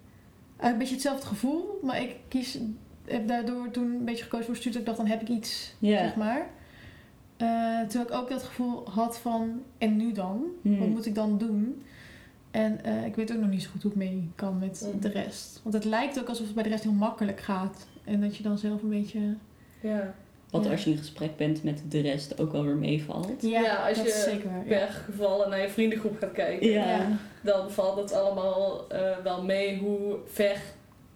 Eigenlijk een beetje hetzelfde gevoel, maar ik kies, heb daardoor toen een beetje gekozen voor studie. Ik dacht, dan heb ik iets, zeg maar. Eh, terwijl ik ook dat gevoel had van, en nu dan? Hmm. Wat moet ik dan doen? En eh, ik weet ook nog niet zo goed hoe ik mee kan met Mhm. de rest. Want het lijkt ook alsof het bij de rest heel makkelijk gaat. En dat je dan zelf een beetje... ja. Wat Ja. als je in gesprek bent met de rest ook wel weer meevalt. Ja, als dat je zeker. Ja. geval naar je vriendengroep gaat kijken, dan valt het allemaal eh, wel mee hoe ver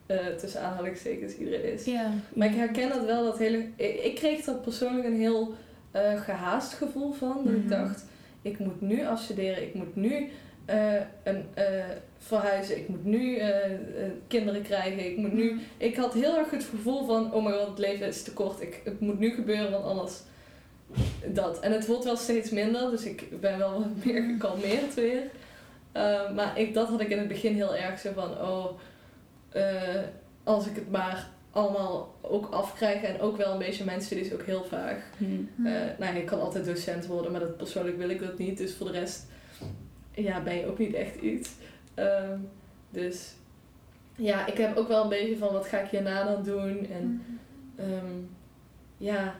eh, tussen aanhalingstekens iedereen is. Ja. Maar ik herken dat wel, dat hele... Ik, ik kreeg er persoonlijk een heel eh, gehaast gevoel van. Dat ik Mhm. dacht, ik moet nu afstuderen, ik moet nu eh, een, eh, verhuizen, ik moet nu kinderen krijgen, ik moet nu... Ik had heel erg het gevoel van, oh mijn god, het leven is te kort, ik, het moet nu gebeuren, want anders dat. En het wordt wel steeds minder, dus ik ben wel wat meer gekalmeerd weer. Maar ik, dat had ik in het begin heel erg zo van, oh, als ik het maar allemaal ook afkrijg en ook wel een beetje studie is ook heel vaag. Hmm. Eh, nou, je kan altijd docent worden, maar dat, persoonlijk wil ik dat niet. Dus voor de rest ja, ben je ook niet echt iets. Ehm, dus ja, ik heb ook wel een beetje van wat ga ik hierna dan doen. En ehm, ja,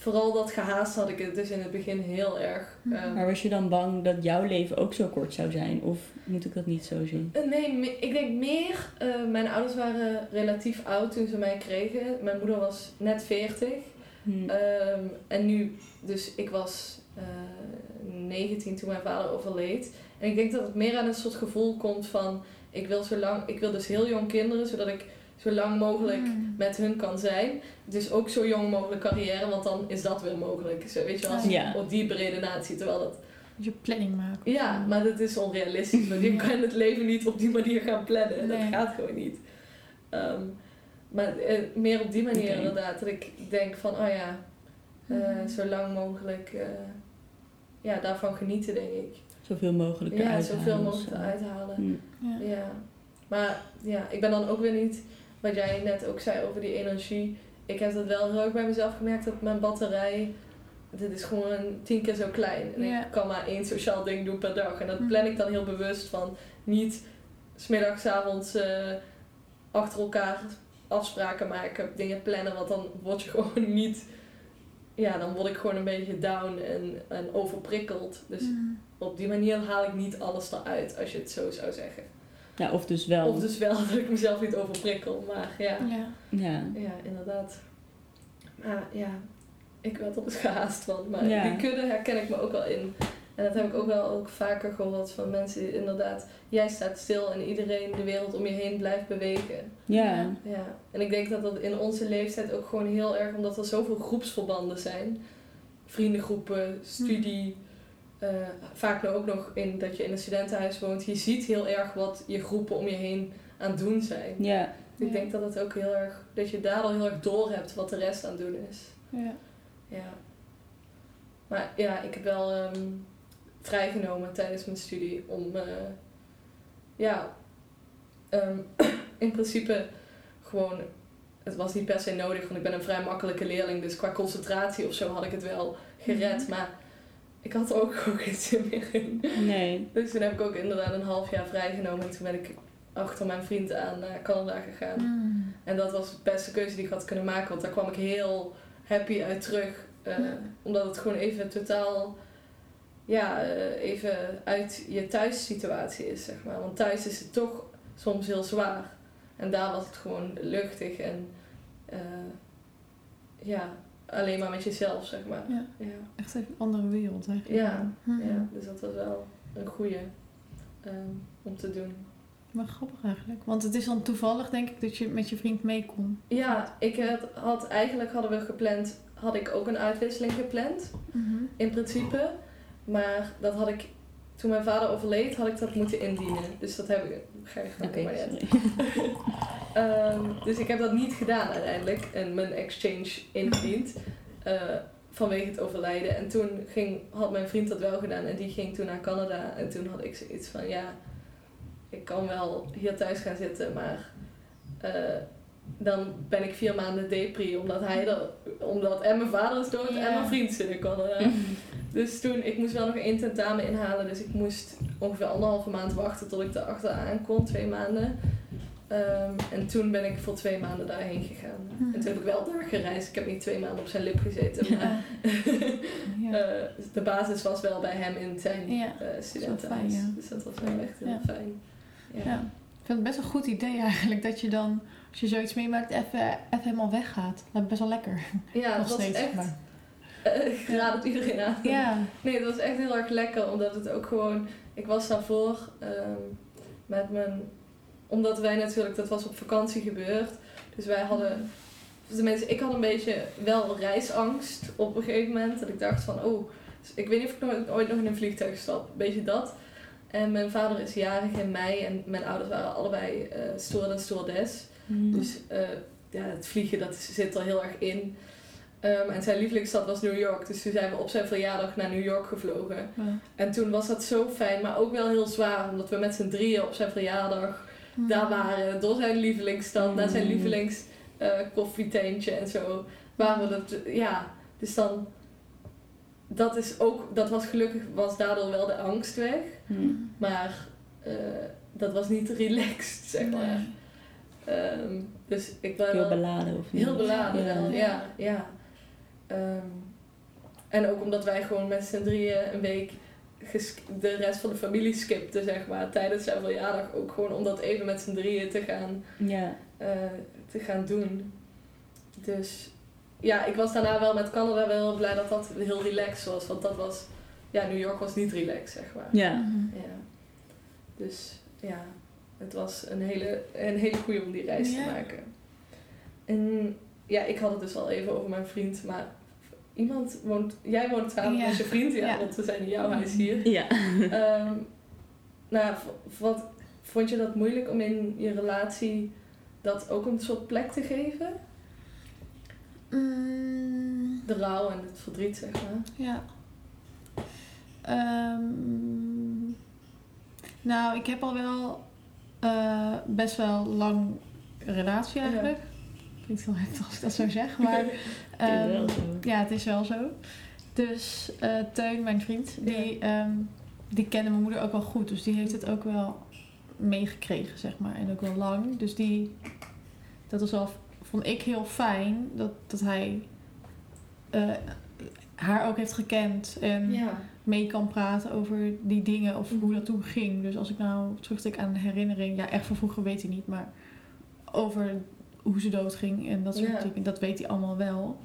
vooral dat gehaast had ik het dus in het begin heel erg. ehm, Maar was je dan bang dat jouw leven ook zo kort zou zijn? Of moet ik dat niet zo zien? Eh, Nee, me- ik denk meer. eh, mijn ouders waren relatief oud toen ze mij kregen. Mijn moeder was net 40. Hmm. Ehm, en nu, dus ik was eh 19 toen mijn vader overleed. En ik denk dat het meer aan een soort gevoel komt van... Ik wil, zo lang, ik wil dus heel jong kinderen, zodat ik zo lang mogelijk Hm. met hun kan zijn. Dus ook zo jong mogelijk carrière, want dan is dat weer mogelijk. Zo, weet je wel, als je Ja. op die beredenatie, terwijl dat... Dat je planning maken. Ja, maar dat is onrealistisch. Want je [LAUGHS] kan het leven niet op die manier gaan plannen. Dat gaat gewoon niet. Ehm, maar eh, meer op die manier inderdaad. Dat ik denk van, oh ja, eh, Mhm. zo lang mogelijk eh, ja, daarvan genieten, denk ik. Zoveel mogelijk Ja, eruit zoveel halen of mogelijk zo. eruit halen. Hmm. Ja. Ja. Maar ja, ik ben dan ook weer niet, wat jij net ook zei over die energie. Ik heb dat wel heel erg bij mezelf gemerkt dat mijn batterij, dit is gewoon tien keer zo klein. En ik kan maar één sociaal ding doen per dag. En dat Mhm. plan ik dan heel bewust van niet smiddags, avonds eh, achter elkaar afspraken maken, dingen plannen. Want dan word je [LAUGHS] gewoon niet, ja, dan word ik gewoon een beetje down en, en overprikkeld. Dus Hm. op die manier haal ik niet alles eruit, als je het zo zou zeggen. Ja, of dus wel. Of dus wel [LAUGHS] dat ik mezelf niet overprikkel, maar ja. Ja. Ja. Ja, inderdaad. Maar ja, ik werd er dus gehaast van. Maar Ja. die kudde herken ik me ook wel in. En dat heb ik ook wel ook vaker gehoord van mensen die inderdaad... Jij staat stil en iedereen de wereld om je heen blijft bewegen. Ja. Ja. En ik denk dat dat in onze leeftijd ook gewoon heel erg... Omdat er zoveel groepsverbanden zijn. Vriendengroepen, studie... eh, vaak nu ook nog in dat je in een studentenhuis woont. Je ziet heel erg wat je groepen om je heen aan het doen zijn. Ja. Ik Ja. denk dat het ook heel erg, dat je daar al heel erg door hebt wat de rest aan het doen is. Ja. Ja. Maar ja, ik heb wel ehm, vrijgenomen tijdens mijn studie om, eh, ja, ehm, [CLEARS THROAT] in principe gewoon, het was niet per se nodig, want ik ben een vrij makkelijke leerling, dus qua concentratie of zo had ik het wel gered, Mhm. maar ik had er ook [LAUGHS] gewoon geen zin meer in. Nee. Dus toen heb ik ook inderdaad een half jaar vrijgenomen en toen ben ik achter mijn vriend aan naar Canada gegaan. Hm. En dat was de beste keuze die ik had kunnen maken, want daar kwam ik heel happy uit terug. eh, Ja. Omdat het gewoon even totaal, ja, eh, even uit je thuissituatie is, zeg maar. Want thuis is het toch soms heel zwaar. En daar was het gewoon luchtig en, eh, ja, alleen maar met jezelf, zeg maar. Ja. Ja, Echt even een andere wereld eigenlijk. ja, Mhm. ja. dus dat was wel een goede om te doen. Maar grappig eigenlijk. Want het is dan toevallig denk ik dat je met je vriend mee kon. Ja, ik had, had eigenlijk hadden we gepland, had ik ook een uitwisseling gepland, in principe. Maar dat had ik, toen mijn vader overleed, had ik dat moeten indienen. Dus dat heb ik, ja. sorry. [LAUGHS] Ehm, dus ik heb dat niet gedaan uiteindelijk. En mijn exchange ingediend. eh, vanwege het overlijden. En toen ging, had mijn vriend dat wel gedaan. En die ging toen naar Canada. En toen had ik zoiets van, ja, ik kan wel hier thuis gaan zitten. Maar eh, dan ben ik vier maanden depri. Omdat hij er, omdat en mijn vader is dood en mijn vriend zit in Canada. [LAUGHS] Dus toen, ik moest wel nog één tentamen inhalen. Dus ik moest ongeveer anderhalve maand wachten tot ik erachteraan kon. Twee maanden. Ehm, en toen ben ik voor twee maanden daarheen gegaan. En toen heb ik wel daar gereisd. Ik heb niet twee maanden op zijn lip gezeten. Maar [LAUGHS] Ja. eh, de basis was wel bij hem in zijn Ja, eh studentenhuis. ja. Dus dat was wel echt heel fijn. Ja. Ja. Ik vind het best een goed idee eigenlijk dat je dan, als je zoiets meemaakt, even, even helemaal weggaat. Dat is best wel lekker. Ja, het [LAUGHS] Nog was steeds. echt... maar- [LAUGHS] ik raad het iedereen aan. Ja. Nee, het was echt heel erg lekker, omdat het ook gewoon... Ik was daarvoor ehm, met mijn... Omdat wij natuurlijk, dat was op vakantie gebeurd. Dus wij hadden... Tenminste, ik had een beetje wel reisangst op een gegeven moment. Dat ik dacht van, oh... Ik weet niet of ik nooit, ooit nog in een vliegtuig stap. Een beetje dat. En mijn vader is jarig in mei. En mijn ouders waren allebei eh steward en stewardess. Mm. Dus eh, ja, het vliegen dat zit er heel erg in. Ehm, en zijn lievelingsstad was New York. Dus toen zijn we op zijn verjaardag naar New York gevlogen. Ja. En toen was dat zo fijn, maar ook wel heel zwaar. Omdat we met z'n drieën op zijn verjaardag daar waren. Door zijn lievelingsstad, naar zijn Mm. lievelings eh, en zo. Waren we dat, ja. Dus dan... Dat is ook... Dat was gelukkig... Was daardoor wel de angst weg. Mm. Maar... eh, dat was niet relaxed, zeg maar. Nee. Ehm, dus ik ben Heel beladen of niet? Heel beladen Ja. wel, ja. ja. Ehm, en ook omdat wij gewoon met z'n drieën een week de rest van de familie skipten, zeg maar, tijdens zijn verjaardag. Ook gewoon om dat even met z'n drieën te gaan, Ja. eh, te gaan doen. Dus ja, ik was daarna wel met Canada wel blij dat dat heel relaxed was. Want dat was, ja, New York was niet relaxed, zeg maar. Ja. Ja. Dus ja, het was een hele, een hele goede om die reis Ja. te maken. En ja, ik had het dus al even over mijn vriend, maar iemand woont, jij woont samen Ja. met je vriend, ja, Ja. want we zijn in jouw huis hier. Ja. [LAUGHS] Ehm, nou, wat, vond je dat moeilijk om in je relatie dat ook een soort plek te geven? Mm, De rouw en het verdriet, zeg maar. ja. Ehm, nou, ik heb al wel eh, best wel lang een relatie eigenlijk. Klinkt heel heftig als ik dat zo zeg, maar [LAUGHS] Ehm, ja, het is wel zo. Dus eh, Teun, mijn vriend, die, ehm, die kende mijn moeder ook wel goed. Dus die heeft het ook wel meegekregen, zeg maar. En ook wel lang. Dus die, dat was wel, vond ik heel fijn dat, dat hij eh, haar ook heeft gekend. En Ja. mee kan praten over die dingen of hoe dat toen ging. Dus als ik nou terugdenk aan een herinnering, ja, echt van vroeger weet hij niet, maar over hoe ze doodging en dat soort Ja. dingen, dat weet hij allemaal wel.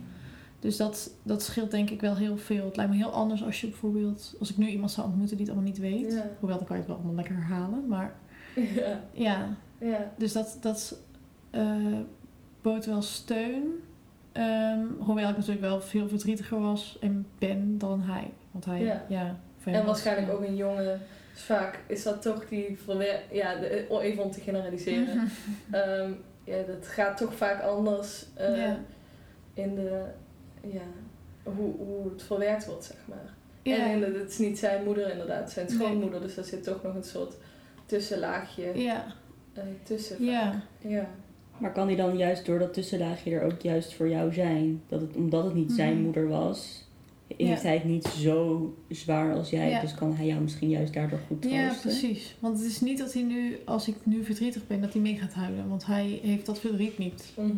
Dus dat, dat scheelt denk ik wel heel veel. Het lijkt me heel anders als je bijvoorbeeld, als ik nu iemand zou ontmoeten die het allemaal niet weet. Ja. Hoewel, dan kan je het wel allemaal lekker herhalen. Maar [LAUGHS] Ja. ja, Ja. dus dat, dat eh, bood wel steun. Ehm, hoewel ik natuurlijk wel veel verdrietiger was en ben dan hij. Want hij, Ja. ja. En waarschijnlijk ook een jongen. Dus vaak is dat toch die verwer... Ja, de, even om te generaliseren. Mhm. [LAUGHS] Ja, dat gaat toch vaak anders eh, Ja. in de... Ja, hoe, hoe het verwerkt wordt, zeg maar. Ja. En inderdaad, het is niet zijn moeder inderdaad, zijn Nee. schoonmoeder. Dus daar zit toch nog een soort tussenlaagje Ja, eh, tussen. vaak. ja. Ja. Maar kan hij dan juist door dat tussenlaagje er ook juist voor jou zijn? Dat het, omdat het niet zijn Mhm. moeder was, Ja. heeft hij het niet zo zwaar als jij. Ja. Dus kan hij jou misschien juist daardoor goed troosten. ja, precies. Want het is niet dat hij nu, als ik nu verdrietig ben, dat hij mee gaat huilen. Want hij heeft dat verdriet niet. Mhm.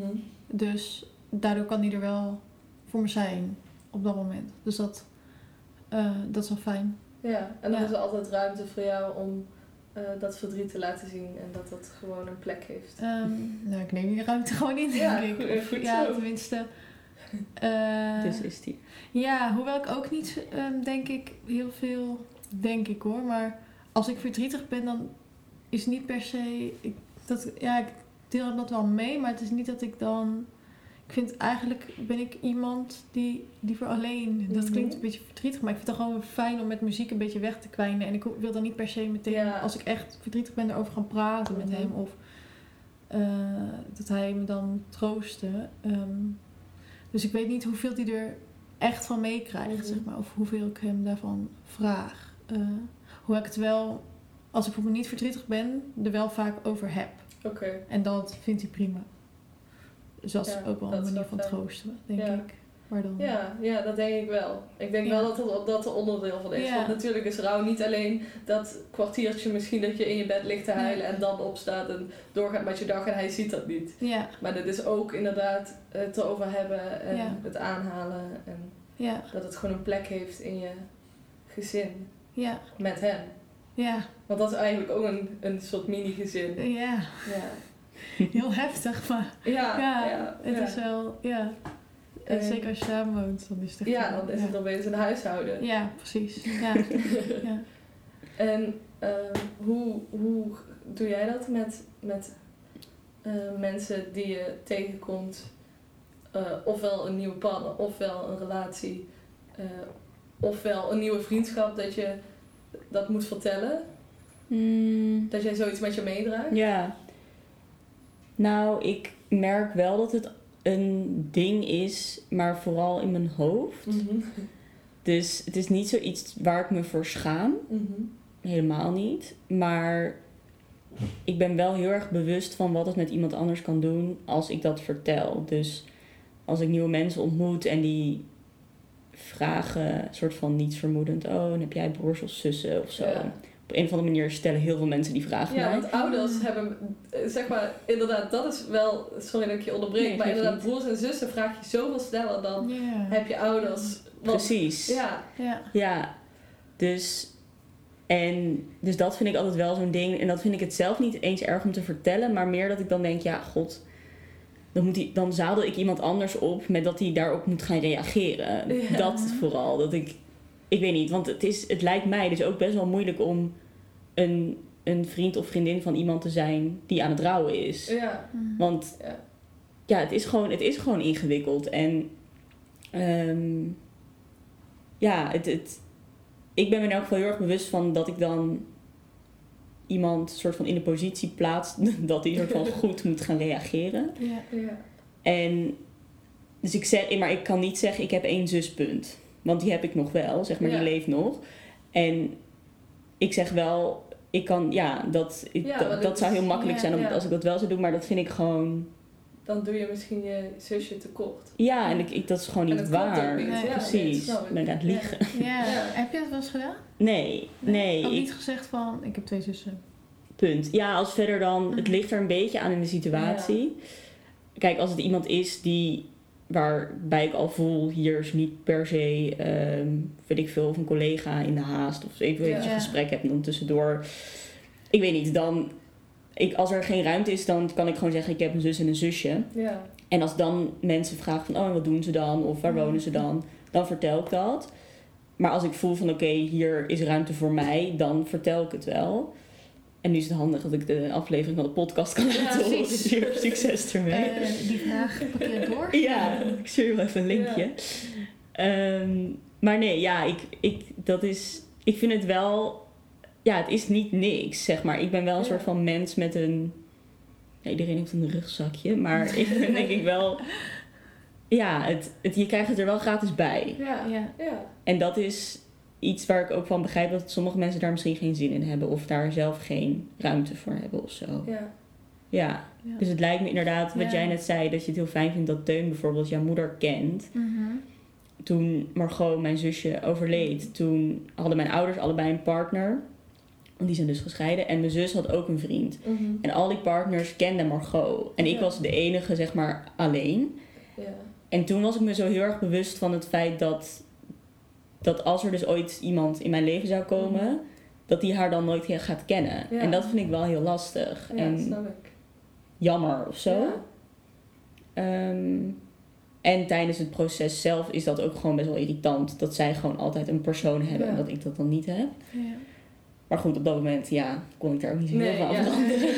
Dus daardoor kan hij er wel voor me zijn op dat moment. Dus dat, eh, dat is wel fijn. Ja, en dan Ja. is er altijd ruimte voor jou om eh, dat verdriet te laten zien en dat dat gewoon een plek heeft. Ehm, nou, ik neem die ruimte gewoon in, denk [LAUGHS] Ja, ik. Of- ja, tenminste. Dus is die. Ja, hoewel ik ook niet, ehm, denk ik, heel veel, denk ik hoor. Maar als ik verdrietig ben, dan is niet per se. Ik, dat, ja, ik deel dat wel mee, maar het is niet dat ik dan. Ik vind eigenlijk ben ik iemand die liever alleen. Dat Mhm. klinkt een beetje verdrietig, maar ik vind het gewoon fijn om met muziek een beetje weg te kwijnen. En ik wil dan niet per se meteen, Ja. als ik echt verdrietig ben, erover gaan praten met Mhm. hem. Of eh, dat hij me dan troostte. Ehm, dus ik weet niet hoeveel hij er echt van meekrijgt, Mhm. zeg maar. Of hoeveel ik hem daarvan vraag. Eh hoewel ik het wel, als ik bijvoorbeeld niet verdrietig ben, er wel vaak over heb. Oké. En dat vindt hij prima. Dus dat is ook wel een manier van fijn. troosten, denk Ja. ik. Maar dan... Ja, ja, dat denk ik wel. Ik denk Ja. wel dat dat er onderdeel van is. Ja. Want natuurlijk is rouw niet alleen dat kwartiertje misschien dat je in je bed ligt te huilen en dan opstaat en doorgaat met je dag en hij ziet dat niet. Ja, Maar dit is ook inderdaad het erover hebben en Ja. het aanhalen en dat het gewoon een plek heeft in je gezin ja, met hem. ja, Want dat is eigenlijk ook een, een soort mini-gezin. ja. Ja, Heel heftig, maar ja, het is wel, ja. En zeker als je samen woont, dan is het. Ja, dan is ja. het opeens een huishouden. Ja, precies. Ja, [LAUGHS] ja. En ehm, hoe, hoe doe jij dat met, met eh, mensen die je tegenkomt? eh, ofwel een nieuwe partner, ofwel een relatie, eh, ofwel een nieuwe vriendschap dat je dat moet vertellen? Hmm, Dat jij zoiets met je meedraagt? ja. Nou, ik merk wel dat het een ding is, maar vooral in mijn hoofd. Mhm. Dus het is niet zoiets waar ik me voor schaam. Mhm. Helemaal niet. Maar ik ben wel heel erg bewust van wat het met iemand anders kan doen als ik dat vertel. Dus als ik nieuwe mensen ontmoet en die vragen, soort van niets vermoedend, oh, en heb jij broers of zussen of zo. Ja. Op een of andere manier stellen heel veel mensen die vragen Ja, mij. want ouders hebben, eh, zeg maar, inderdaad, dat is wel, sorry dat ik je onderbreek, Nee, maar inderdaad, niet. broers en zussen vraag je zoveel sneller dan heb je ouders. Want- Precies. Ja, Ja. Ja, dus, en, dus dat vind ik altijd wel zo'n ding. En dat vind ik het zelf niet eens erg om te vertellen, maar meer dat ik dan denk, ja, god, dan, moet die, dan zadel ik iemand anders op met dat hij daarop moet gaan reageren. Ja. Dat vooral, dat ik, ik weet niet, want het, is, het lijkt mij dus ook best wel moeilijk om een, een vriend of vriendin van iemand te zijn die aan het rouwen is. ja. Want ja. ja, het is gewoon, het is gewoon ingewikkeld. En ehm, ja, het, het, ik ben me in elk geval heel erg bewust van dat ik dan iemand soort van in de positie plaats [LAUGHS] dat hij soort van [LAUGHS] goed moet gaan reageren. Ja. ja. En dus ik zeg, maar ik kan niet zeggen ik heb één zuspunt. Want die heb ik nog wel, zeg maar, Ja. die leeft nog. En ik zeg wel, ik kan, ja, dat, ik- Ja, dat, zou heel makkelijk ja, zijn om, ja. als ik dat wel zou doen, maar dat vind ik gewoon Dan doe je misschien je zusje tekort. Ja, en ik, ik, dat is gewoon niet waar. niet. Nee. Ja, nee, Precies. snap ik ik. ben aan het Ja. liegen. Ja. Ja. Heb je dat wel eens gedaan? Nee, nee. Had ik- niet gezegd van, ik heb twee zussen. punt. Ja, als verder dan, het ligt er een beetje aan in de situatie. Kijk, als het iemand is die, waarbij ik al voel, hier is niet per se, ehm, weet ik veel, of een collega in de haast. Of even Ja. een gesprek heb en dan tussendoor. Ik weet niet, dan, ik, als er geen ruimte is, dan kan ik gewoon zeggen, ik heb een zus en een zusje. Ja. En als dan mensen vragen van, oh, wat doen ze dan? Of waar wonen ze dan? Dan vertel ik dat. Maar als ik voel van, oké, hier is ruimte voor mij, dan vertel ik het wel. En nu is het handig dat ik de aflevering van de podcast kan Ja, laten horen. precies. Dus hier, succes ermee. Eh, die vraag parkeer ik door. ja, ik stuur je wel even een linkje. Ehm, maar nee, ja, ik, ik, dat is, ik vind het wel... Ja, het is niet niks, zeg maar. Ik ben wel een Ja. soort van mens met een... Ja, iedereen heeft een rugzakje, maar [LAUGHS] ik ben denk ik wel... Ja, het, het, je krijgt het er wel gratis bij. Ja. Ja. Ja. En dat is iets waar ik ook van begrijp dat sommige mensen daar misschien geen zin in hebben. Of daar zelf geen ruimte voor hebben of zo. Ja. Ja, Ja. dus het lijkt me inderdaad, wat Ja. jij net zei, dat je het heel fijn vindt dat Teun bijvoorbeeld jouw moeder kent. Mhm. Toen Margot, mijn zusje, overleed, toen hadden mijn ouders allebei een partner. Want die zijn dus gescheiden. En mijn zus had ook een vriend. Mhm. En al die partners kenden Margot. En ik Ja. was de enige, zeg maar, alleen. Ja. En toen was ik me zo heel erg bewust van het feit dat, dat als er dus ooit iemand in mijn leven zou komen, Mhm. dat die haar dan nooit gaat kennen. Ja. En dat vind ik wel heel lastig. Ja, en snap ik. jammer of zo. Ja. Ehm, En tijdens het proces zelf is dat ook gewoon best wel irritant. Dat zij gewoon altijd een persoon hebben en dat ik dat dan niet heb. Ja. Maar goed, op dat moment ja, kon ik daar ook niet zo heel veel aan veranderen.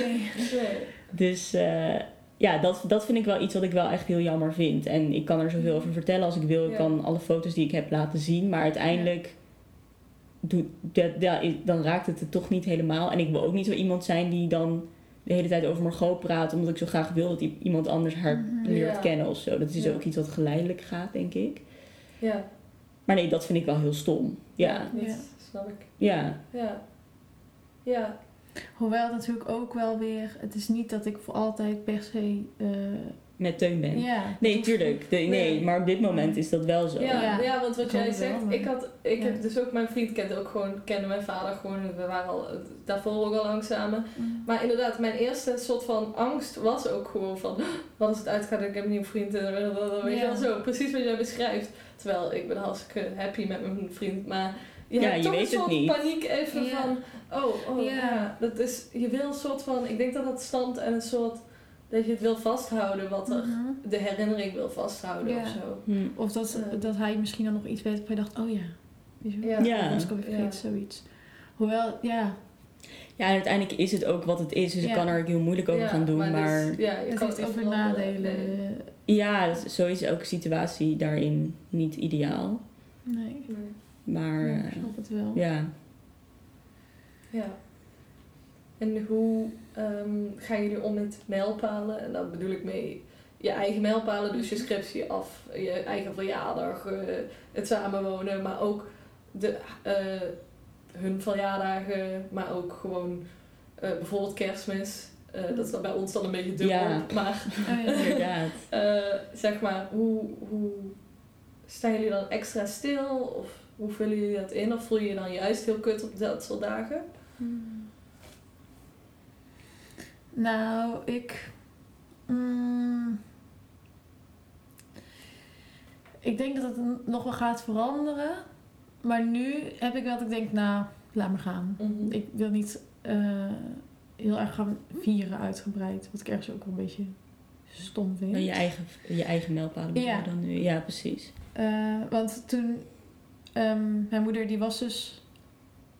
[LAUGHS] Dus eh, ja, dat, dat vind ik wel iets wat ik wel echt heel jammer vind. En ik kan er zoveel over vertellen als ik wil. Ik Ja. kan alle foto's die ik heb laten zien. Maar uiteindelijk doet, dat, ja, dan raakt het het toch niet helemaal. En ik wil ook niet zo iemand zijn die dan de hele tijd over Margot praat. Omdat ik zo graag wil dat iemand anders haar Mhm. leert Ja. kennen of zo. Dat is Ja. ook iets wat geleidelijk gaat, denk ik. Ja. Maar nee, dat vind ik wel heel stom. Ja, dat Ja. snap ik. ja. Ja. Ja. Hoewel natuurlijk ook wel weer... Het is niet dat ik voor altijd per se... eh, met Teun ben. ja, Nee, tuurlijk. De- nee, Nee. maar op dit moment is dat wel zo. Ja, Ja. ja. want wat jij zegt, ik had, ik Ja. heb dus ook, mijn vriend kende ook gewoon, kende mijn vader gewoon, we waren al daarvoor ook al lang samen. Mm. Maar inderdaad, mijn eerste soort van angst was ook gewoon van, wat als het uitgaat, ik heb een nieuwe vriend en weet je wel zo, precies wat jij beschrijft. Terwijl ik ben hartstikke happy met mijn vriend, maar je Ja, hebt je toch weet een het soort niet. paniek even Ja. van, oh, oh Ja. ja. dat is, je wil een soort van, ik denk dat dat stand en een soort, dat je het wil vasthouden wat er, Mhm. de herinnering wil vasthouden Ja. of zo. Hm. Of dat, dat hij misschien dan nog iets weet waarvan je dacht, oh ja. Ja. Ja. Anders kan ik vergeten, zoiets. Hoewel, ja, Ja, en uiteindelijk is het ook wat het is. Dus ik kan er ook heel moeilijk over Ja, gaan doen. maar Maar, dus- ja, je het kan heeft ook weer veranderen. nadelen. Ja, zo is elke situatie daarin niet ideaal. Nee, Nee. Maar ja, eh, ik snap het wel. ja, Ja. En hoe ehm, gaan jullie om met mijlpalen? En daar bedoel ik mee je eigen mijlpalen, dus je scriptie af, je eigen verjaardag, eh, het samenwonen, maar ook de, eh, hun verjaardagen, maar ook gewoon eh, bijvoorbeeld kerstmis. Eh, dat is dan bij ons dan een beetje dubbel, Ja. maar [LAUGHS] inderdaad. [LAUGHS] eh, zeg maar, hoe, hoe staan jullie dan extra stil? Of hoe vullen jullie dat in? Of voel je je dan juist heel kut op dat soort dagen? Hmm. Nou, ik. mm, ik denk dat het nog wel gaat veranderen. Maar nu heb ik wel dat ik denk, nou, laat maar gaan. Mhm. Ik wil niet eh, heel erg gaan vieren uitgebreid. Wat ik ergens ook wel een beetje stom vind. Je eigen, je eigen mijlpalen Ja. dan nu. Ja, precies. Eh, want toen, ehm, mijn moeder die was dus,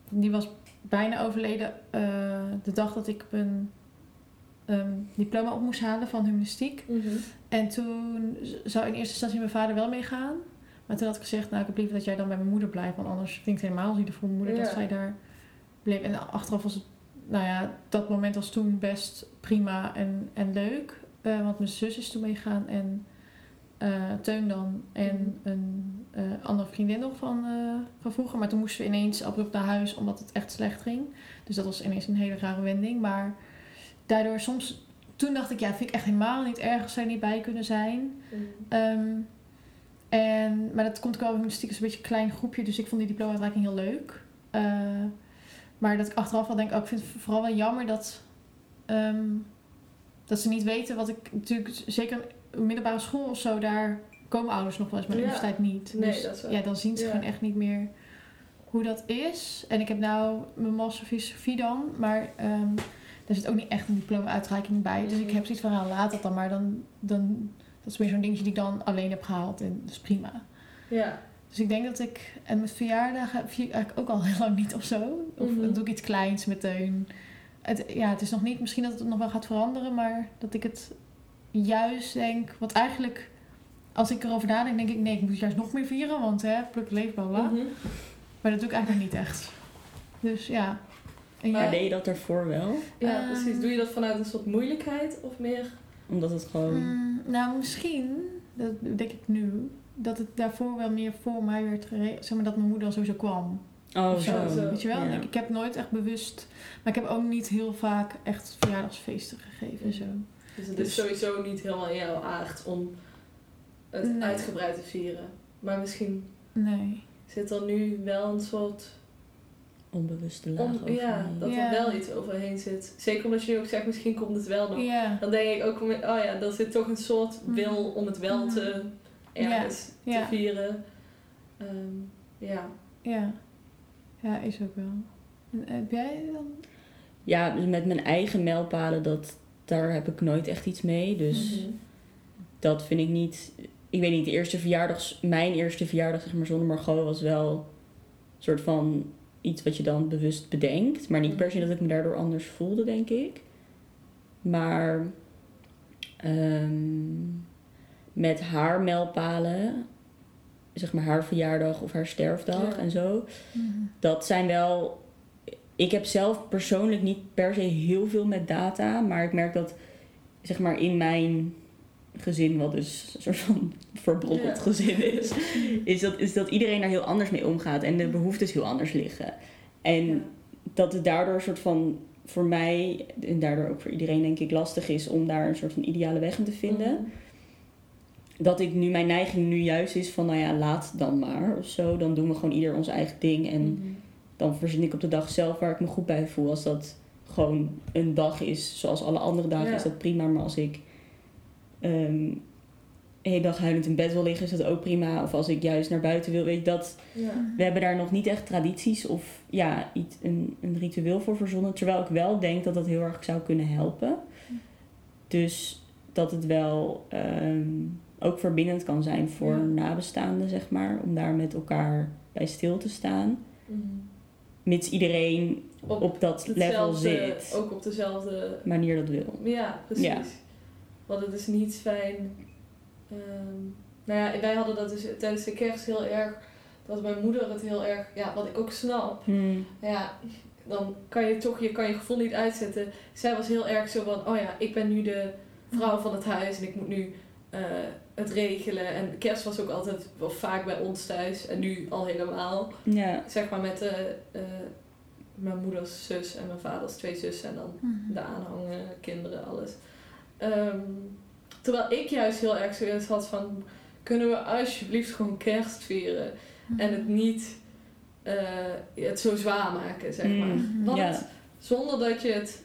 die was bijna overleden eh, de dag dat ik mijn ehm, diploma op moest halen van humanistiek. Mhm. En toen zou in eerste instantie mijn vader wel meegaan. Maar toen had ik gezegd, nou ik heb liever dat jij dan bij mijn moeder blijft. Want anders vind ik het helemaal zielig voor mijn moeder dat zij daar bleef. En achteraf was het, nou ja, dat moment was toen best prima en, en leuk. Eh, want mijn zus is toen meegegaan en Teun dan. En een eh, andere vriendin nog van, eh, van vroeger. Maar toen moesten we ineens abrupt naar huis omdat het echt slecht ging. Dus dat was ineens een hele rare wending. Maar daardoor soms... Toen dacht ik, ja, vind ik echt helemaal niet erg als zij niet bij kunnen zijn. Mhm. Ehm, en, maar dat komt ook wel een beetje een klein groepje. Dus ik vond die diploma-uitreiking heel leuk. Eh, maar dat ik achteraf wel denk, oh, ik vind het vooral wel jammer dat, ehm, dat ze niet weten wat ik natuurlijk, zeker middelbare school of zo, daar komen ouders nog wel eens, maar de Ja. universiteit niet. Nee, dus dat is ja, dan zien ze Ja. gewoon echt niet meer hoe dat is. En ik heb nou mijn master filosofie dan, maar ehm daar zit ook niet echt een diploma-uitreiking bij. Dus ik Mhm. heb zoiets van, nou, laat dat dan maar. Dan, dan, dat is weer zo'n dingetje die ik dan alleen heb gehaald en dat is prima. Ja. Dus ik denk dat ik... En met verjaardagen vier ik eigenlijk ook al [LAUGHS] heel lang niet of zo. Of Mhm. dan doe ik iets kleins met Teun. Het, ja, het is nog niet... Misschien dat het nog wel gaat veranderen. Maar dat ik het juist denk... Want eigenlijk... Als ik erover nadenk, denk ik... Nee, ik moet juist nog meer vieren. Want hè, pluk leef, bla bla. Mhm. Maar dat doe ik eigenlijk niet echt. Dus ja. En Maar- jij? deed je dat ervoor wel? Ja, Ehm. precies. Doe je dat vanuit een soort moeilijkheid of meer? Omdat het gewoon... Mm, nou, misschien... Dat denk ik nu. Dat het daarvoor wel meer voor mij werd geregeld. Zeg maar dat mijn moeder al sowieso kwam. Oh, zo. zo. Weet je wel? Ja. Ik, ik heb nooit echt bewust... Maar ik heb ook niet heel vaak echt verjaardagsfeesten gegeven en zo. Dus het Dus- is sowieso niet helemaal in jouw aard om het Nee. uitgebreid te vieren. Maar misschien Nee. zit er nu wel een soort... Onbewuste laag over ja, dat Ja. er wel iets overheen zit. Zeker omdat je nu ook zegt, misschien komt het wel nog. Ja. Dan denk ik ook, oh ja, er zit toch een soort Mhm. wil om het wel te ergens Ja. te vieren. Ehm, ja. Ja. Ja, is ook wel. En heb jij dan? Ja, dus met mijn eigen mijlpalen, dat, daar heb ik nooit echt iets mee. Dus Mhm. dat vind ik niet ik weet niet, de eerste verjaardag, mijn eerste verjaardag, zeg maar, zonder Margot was wel een soort van iets wat je dan bewust bedenkt. Maar niet per se dat ik me daardoor anders voelde, denk ik. Maar ehm, met haar mijlpalen, zeg maar haar verjaardag of haar sterfdag Ja. en zo, Mhm. dat zijn wel. Ik heb zelf persoonlijk niet per se heel veel met data, maar ik merk dat zeg maar in mijn gezin, wat dus een soort van [LAUGHS] verbrokkeld Ja. gezin is, [LAUGHS] is dat, is dat iedereen daar heel anders mee omgaat en de behoeftes heel anders liggen. En Ja. dat het daardoor een soort van voor mij en daardoor ook voor iedereen denk ik lastig is om daar een soort van ideale weg in te vinden. Mhm. Dat ik nu mijn neiging nu juist is van nou ja, laat dan maar of zo. Dan doen we gewoon ieder ons eigen ding en Mhm. Dan verzin ik op de dag zelf waar ik me goed bij voel. Als dat gewoon een dag is, zoals alle andere dagen, Ja. is dat prima. Maar als ik ehm een hele dag huilend in bed wil liggen, is dat ook prima. Of als ik juist naar buiten wil, weet je dat. Ja. We hebben daar nog niet echt tradities of ja, iets, een, een ritueel voor verzonnen. Terwijl ik wel denk dat dat heel erg zou kunnen helpen. Dus dat het wel ehm, ook verbindend kan zijn voor Ja. nabestaanden, zeg maar. Om daar met elkaar bij stil te staan. Mhm. Mits iedereen Op, op dat level zit. Ook op dezelfde Manier dat wil. Ja, precies. Ja. Want het is niet fijn. ehm, nou ja, wij hadden dat dus tijdens de kerst heel erg. Dat mijn moeder het heel erg. Ja, wat ik ook snap. Hmm. Ja, dan kan je toch je, kan je gevoel niet uitzetten. Zij was heel erg zo van: oh ja, ik ben nu de vrouw van het huis en ik moet nu eh, het regelen. En kerst was ook altijd wel vaak bij ons thuis en nu al helemaal. Ja. Zeg maar met de, eh, mijn moeders zus en mijn vaders twee zussen en dan Mhm. de aanhangen, kinderen, alles. Ehm, terwijl ik juist heel erg zoiets had van... Kunnen we alsjeblieft gewoon kerst vieren? En het niet eh, het zo zwaar maken, zeg maar. Mm, zonder dat je het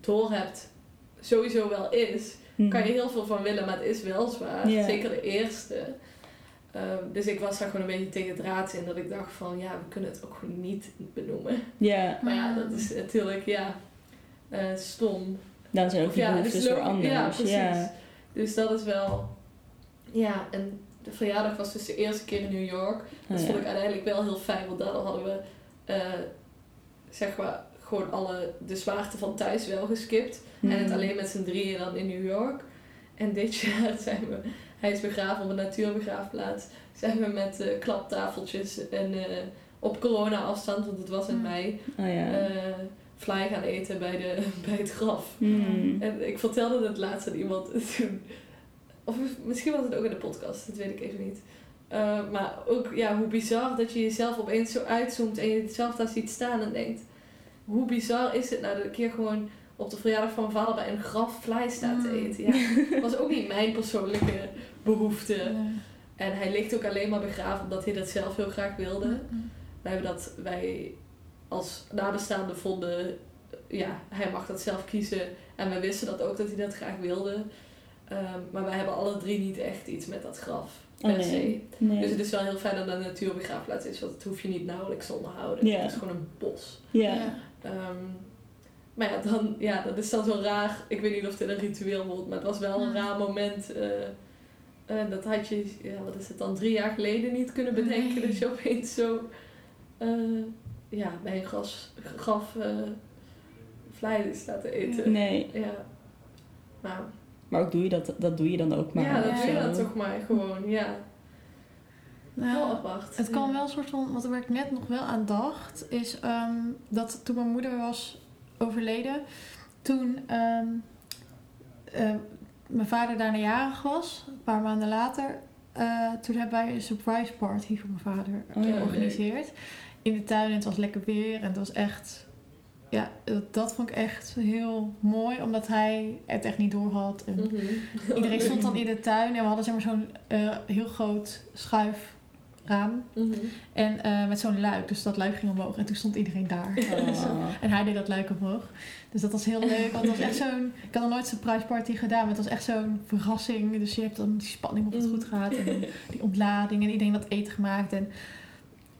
doorhebt sowieso wel is... Hmm. kan je heel veel van willen, maar het is wel zwaar. Zeker de eerste. Ehm, dus ik was daar gewoon een beetje tegen het raad in. Dat ik dacht van, ja, we kunnen het ook gewoon niet benoemen. Ja, Maar ja, dat is natuurlijk, ja, eh, stom. dan zijn ook die ja, behoeftes dus anders. Ja, precies. Dus dat is wel... Ja, en de verjaardag was dus de eerste keer in New York. Dat Oh, vond ik uiteindelijk wel heel fijn, want daardoor hadden we, eh, zeg maar, gewoon alle, de zwaarte van thuis wel geskipt. En het Hmm. alleen met z'n drieën dan in New York. En dit [LAUGHS] jaar zijn we, hij is begraven op een natuurbegraafplaats, zijn we met eh, klaptafeltjes en eh, op corona afstand, want het was in Hmm. mei, Oh ja. eh fly gaan eten bij, de, [LAUGHS] bij het graf. Hmm. En ik vertelde het laatst aan iemand [LAUGHS] toen. Of misschien was het ook in de podcast, dat weet ik even niet. Maar ook ja, hoe bizar dat je jezelf opeens zo uitzoomt en je jezelf daar ziet staan en denkt: hoe bizar is het nou dat ik hier gewoon op de verjaardag van mijn vader bij een graf vlees sta te Mm. eten? Ja, [LAUGHS] dat was ook niet mijn persoonlijke behoefte. Nee. En hij ligt ook alleen maar begraven omdat hij dat zelf heel graag wilde. Wij hebben dat, wij als nabestaanden vonden, ja, hij mag dat zelf kiezen. En wij wisten dat ook dat hij dat graag wilde. Ehm, maar wij hebben alle drie niet echt iets met dat graf, per Oh, nee. se. Nee. Dus het is wel heel fijn dat het een natuurbegraafplaats is, want dat hoef je niet nauwelijks te onderhouden. Het is gewoon een bos. ja. Ja. Ehm, maar ja, dan, ja, dat is dan zo raar. Ik weet niet of dit een ritueel wordt, maar het was wel een Ja. raar moment. eh, eh, dat had je, ja, wat is het dan, drie jaar geleden niet kunnen bedenken. Nee. Dat je opeens zo eh, ja, bij een gras, graf uh, vleien staat te eten. Nee. Ja. Nou, Maar ook doe je dat, dat doe je dan ook maar. ja, dat doe je dan toch maar gewoon, ja. Nou, Heel apart. Het kan wel een soort van, wat waar ik net nog wel aan dacht, is ehm, dat toen mijn moeder was overleden, toen ehm, eh, mijn vader daarna jarig was, een paar maanden later, eh, toen hebben wij een surprise party voor mijn vader Oh, ja. georganiseerd. In de tuin en het was lekker weer en het was echt, ja, dat, dat vond ik echt heel mooi, omdat hij het echt niet door had. En Mhm. Iedereen stond dan in de tuin en we hadden zeg maar zo'n eh, heel groot schuifraam. Mhm. En eh, met zo'n luik, dus dat luik ging omhoog. En toen stond iedereen daar. Oh. [LAUGHS] En hij deed dat luik omhoog. Dus dat was heel [LAUGHS] leuk. Want het was echt zo'n... Ik had nog nooit zo'n surprise party gedaan. Maar het was echt zo'n verrassing. Dus je hebt dan die spanning of het Mm. goed gaat. En die ontlading. En iedereen had eten gemaakt. En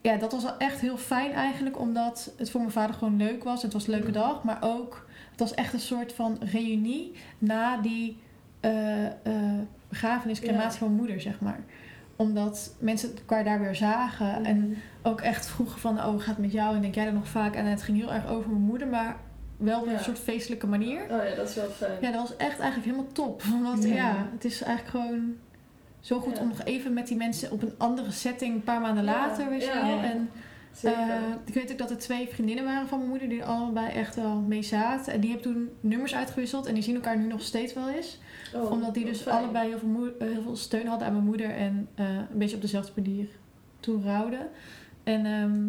ja, dat was wel echt heel fijn eigenlijk. Omdat het voor mijn vader gewoon leuk was. Het was een leuke Mm. dag. Maar ook... Het was echt een soort van reunie na die... eh, begrafenis, crematie van mijn moeder, zeg maar. Omdat mensen elkaar daar weer zagen. En Mhm. ook echt vroegen van, oh, gaat het met jou? En denk jij er nog vaak? En het ging heel erg over mijn moeder, maar wel op Ja. een soort feestelijke manier. Oh ja, dat is wel fijn. Ja, dat was echt eigenlijk helemaal top. [LAUGHS] Want Ja. ja, het is eigenlijk gewoon zo goed Ja. om nog even met die mensen op een andere setting een paar maanden later, weet je wel. En Zeker. eh, ik weet ook dat er twee vriendinnen waren van mijn moeder die er allebei echt wel mee zaten. En die hebben toen nummers uitgewisseld en die zien elkaar nu nog steeds wel eens. Oh, omdat die dus fijn. allebei heel veel, moe- eh, heel veel steun hadden aan mijn moeder en eh, een beetje op dezelfde manier toen rouwden. En ehm,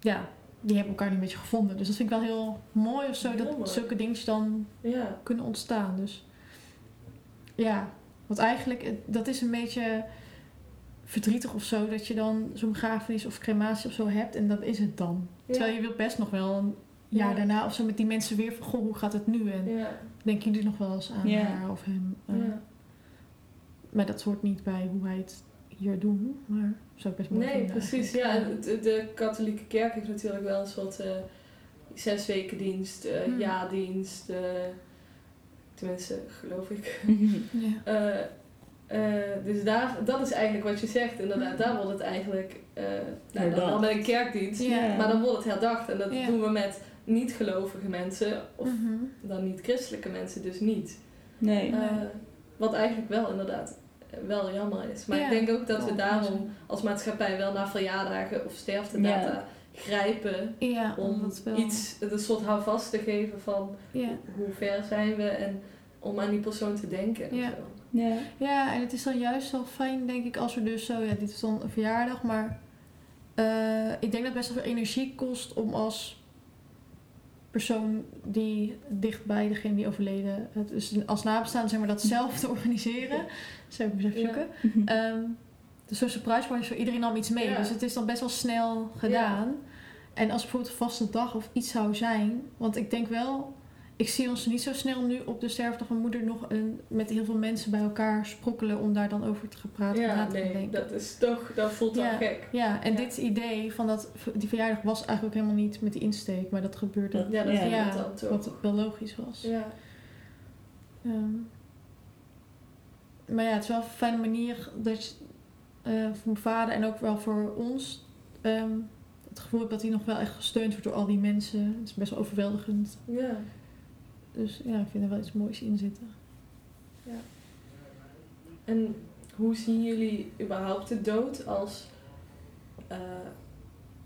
ja, die hebben elkaar nu een beetje gevonden. Dus dat vind ik wel heel mooi of zo, dat zulke dingetjes dan Ja. kunnen ontstaan. Dus ja, want eigenlijk, dat is een beetje verdrietig of zo, dat je dan zo'n begrafenis of crematie of zo hebt en dat is het dan. Ja. Terwijl je wilt best nog wel een jaar Ja. daarna of zo met die mensen weer van, goh, hoe gaat het nu? En Ja. denken jullie nog wel eens aan Ja. haar of hem? Eh, ja. Maar dat hoort niet bij hoe wij het hier doen, maar zou ik best mooi Nee, precies. Ja, eigenlijk. de, de katholieke kerk heeft natuurlijk wel een soort eh zes weken dienst, eh Hmm. jaardienst. tenminste, geloof ik. [LAUGHS] Ja. Eh, dus daar, dat is eigenlijk wat je zegt. Inderdaad, daar wordt het eigenlijk eh nou, dan met een kerkdienst. Maar dan wordt het herdacht. En dat doen we met niet-gelovige mensen. Of Mhm. dan niet-christelijke mensen dus niet. Nee. Nee. Eh, wat eigenlijk wel inderdaad wel jammer is. Maar ik denk ook dat we daarom als maatschappij wel naar verjaardagen of sterftedata grijpen. Ja, Om iets, een soort houvast te geven van hoe ver zijn we en om aan die persoon te denken. en Ja. zo. Ja. Ja, en het is dan juist wel fijn, denk ik, als we dus zo, ja, dit is dan een verjaardag, maar eh, ik denk dat het best wel veel energie kost om als persoon die dicht bij degene die overleden, het is als nabestaande, zeg maar, dat zelf te organiseren. Zo Ja. zoeken. Ehm, dus zo'n surprise party is voor iedereen al iets mee. Ja. Dus het is dan best wel snel gedaan. En als bijvoorbeeld een vaste dag of iets zou zijn. Want ik denk wel, ik zie ons niet zo snel nu op de sterfdag van moeder nog een, met heel veel mensen bij elkaar sprokkelen om daar dan over te gaan praten na Ja, te nee, denken. dat is toch, dat voelt wel Ja. gek. Ja, en Ja. dit idee van dat, die verjaardag was eigenlijk ook helemaal niet met die insteek, maar dat gebeurde Dat- Ja, dat Ja. ja, dan toch. wat wel logisch was. Ja. Ehm, maar ja, het is wel een fijne manier dat je eh, voor mijn vader en ook wel voor ons ehm, het gevoel heb dat hij nog wel echt gesteund wordt door al die mensen. Het is best wel overweldigend. ja. Dus ja, ik vind er wel iets moois in zitten. En hoe zien jullie überhaupt de dood als... eh,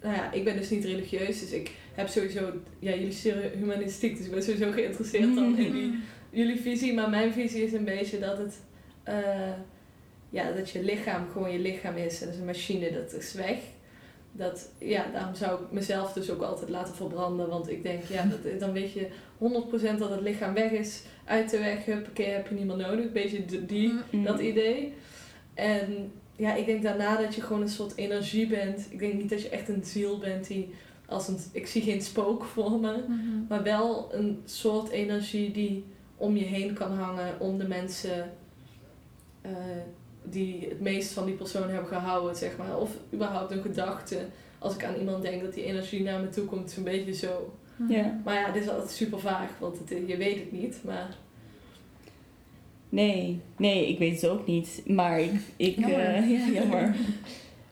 nou ja, ik ben dus niet religieus, dus ik heb sowieso... Ja, jullie studeren humanistiek, dus ik ben sowieso geïnteresseerd dan in [LAUGHS] die, jullie visie. Maar mijn visie is een beetje dat het... eh, ja, dat je lichaam gewoon je lichaam is. Dat is een machine, dat is weg. Dat, ja, daarom zou ik mezelf dus ook altijd laten verbranden. Want ik denk, ja, dat, [LAUGHS] dan weet je 100% dat het lichaam weg is. Uit de weg, huppakee, heb je niet meer nodig. Een beetje die, Mm. dat idee. En ja, ik denk daarna dat je gewoon een soort energie bent. Ik denk niet dat je echt een ziel bent die als een... Ik zie geen spook voor me. Mhm. Maar wel een soort energie die om je heen kan hangen. Om de mensen eh, die het meest van die persoon hebben gehouden, zeg maar. Of überhaupt een gedachte. Als ik aan iemand denk dat die energie naar me toe komt, is een beetje zo. Ja. Maar ja, dit is altijd super vaag, want het, je weet het niet. Maar Nee, nee, ik weet het ook niet. Maar ik, ik Jammer. eh, [LAUGHS] ja, jammer.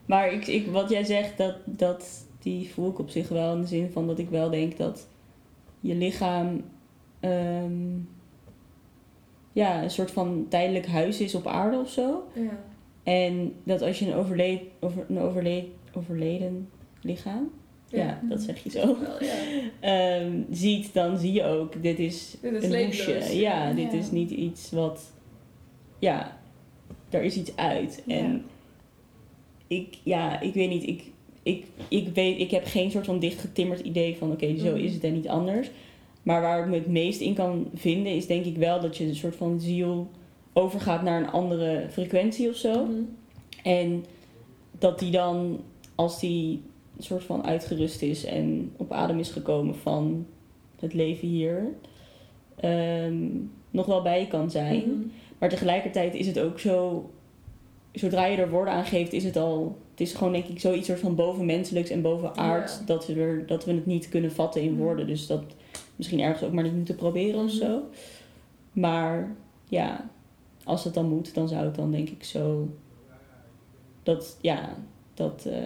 maar ik, ik, wat jij zegt, dat, dat, die voel ik op zich wel in de zin van dat ik wel denk dat je lichaam ehm, ja, een soort van tijdelijk huis is op aarde of zo. ja. En dat als je een, overleed, over, een overleed, overleden lichaam, ja. dat zeg je zo, Wel, ja. [LAUGHS] ehm, ziet, dan zie je ook, dit is, Dit is een hoesje. Ja, dit is niet iets wat, ja, er is iets uit. En ik, ja, ik weet niet, ik, ik, ik, weet, ik heb geen soort van dichtgetimmerd idee van, oké, zo Mhm. is het en niet anders. Maar waar ik me het meest in kan vinden, is denk ik wel dat je een soort van ziel overgaat naar een andere frequentie of zo. Mhm. En dat die dan, als die een soort van uitgerust is en op adem is gekomen van het leven hier, ehm, nog wel bij je kan zijn. Mhm. Maar tegelijkertijd is het ook zo, zodra je er woorden aan geeft, is het al, het is gewoon denk ik zoiets soort van bovenmenselijks en bovenaards, Ja. dat, we er, dat we het niet kunnen vatten in Mhm. woorden. Dus dat misschien ergens ook maar niet moeten proberen of Mhm. zo. Maar ja, als het dan moet, dan zou het dan denk ik zo. Dat, ja, dat. eh,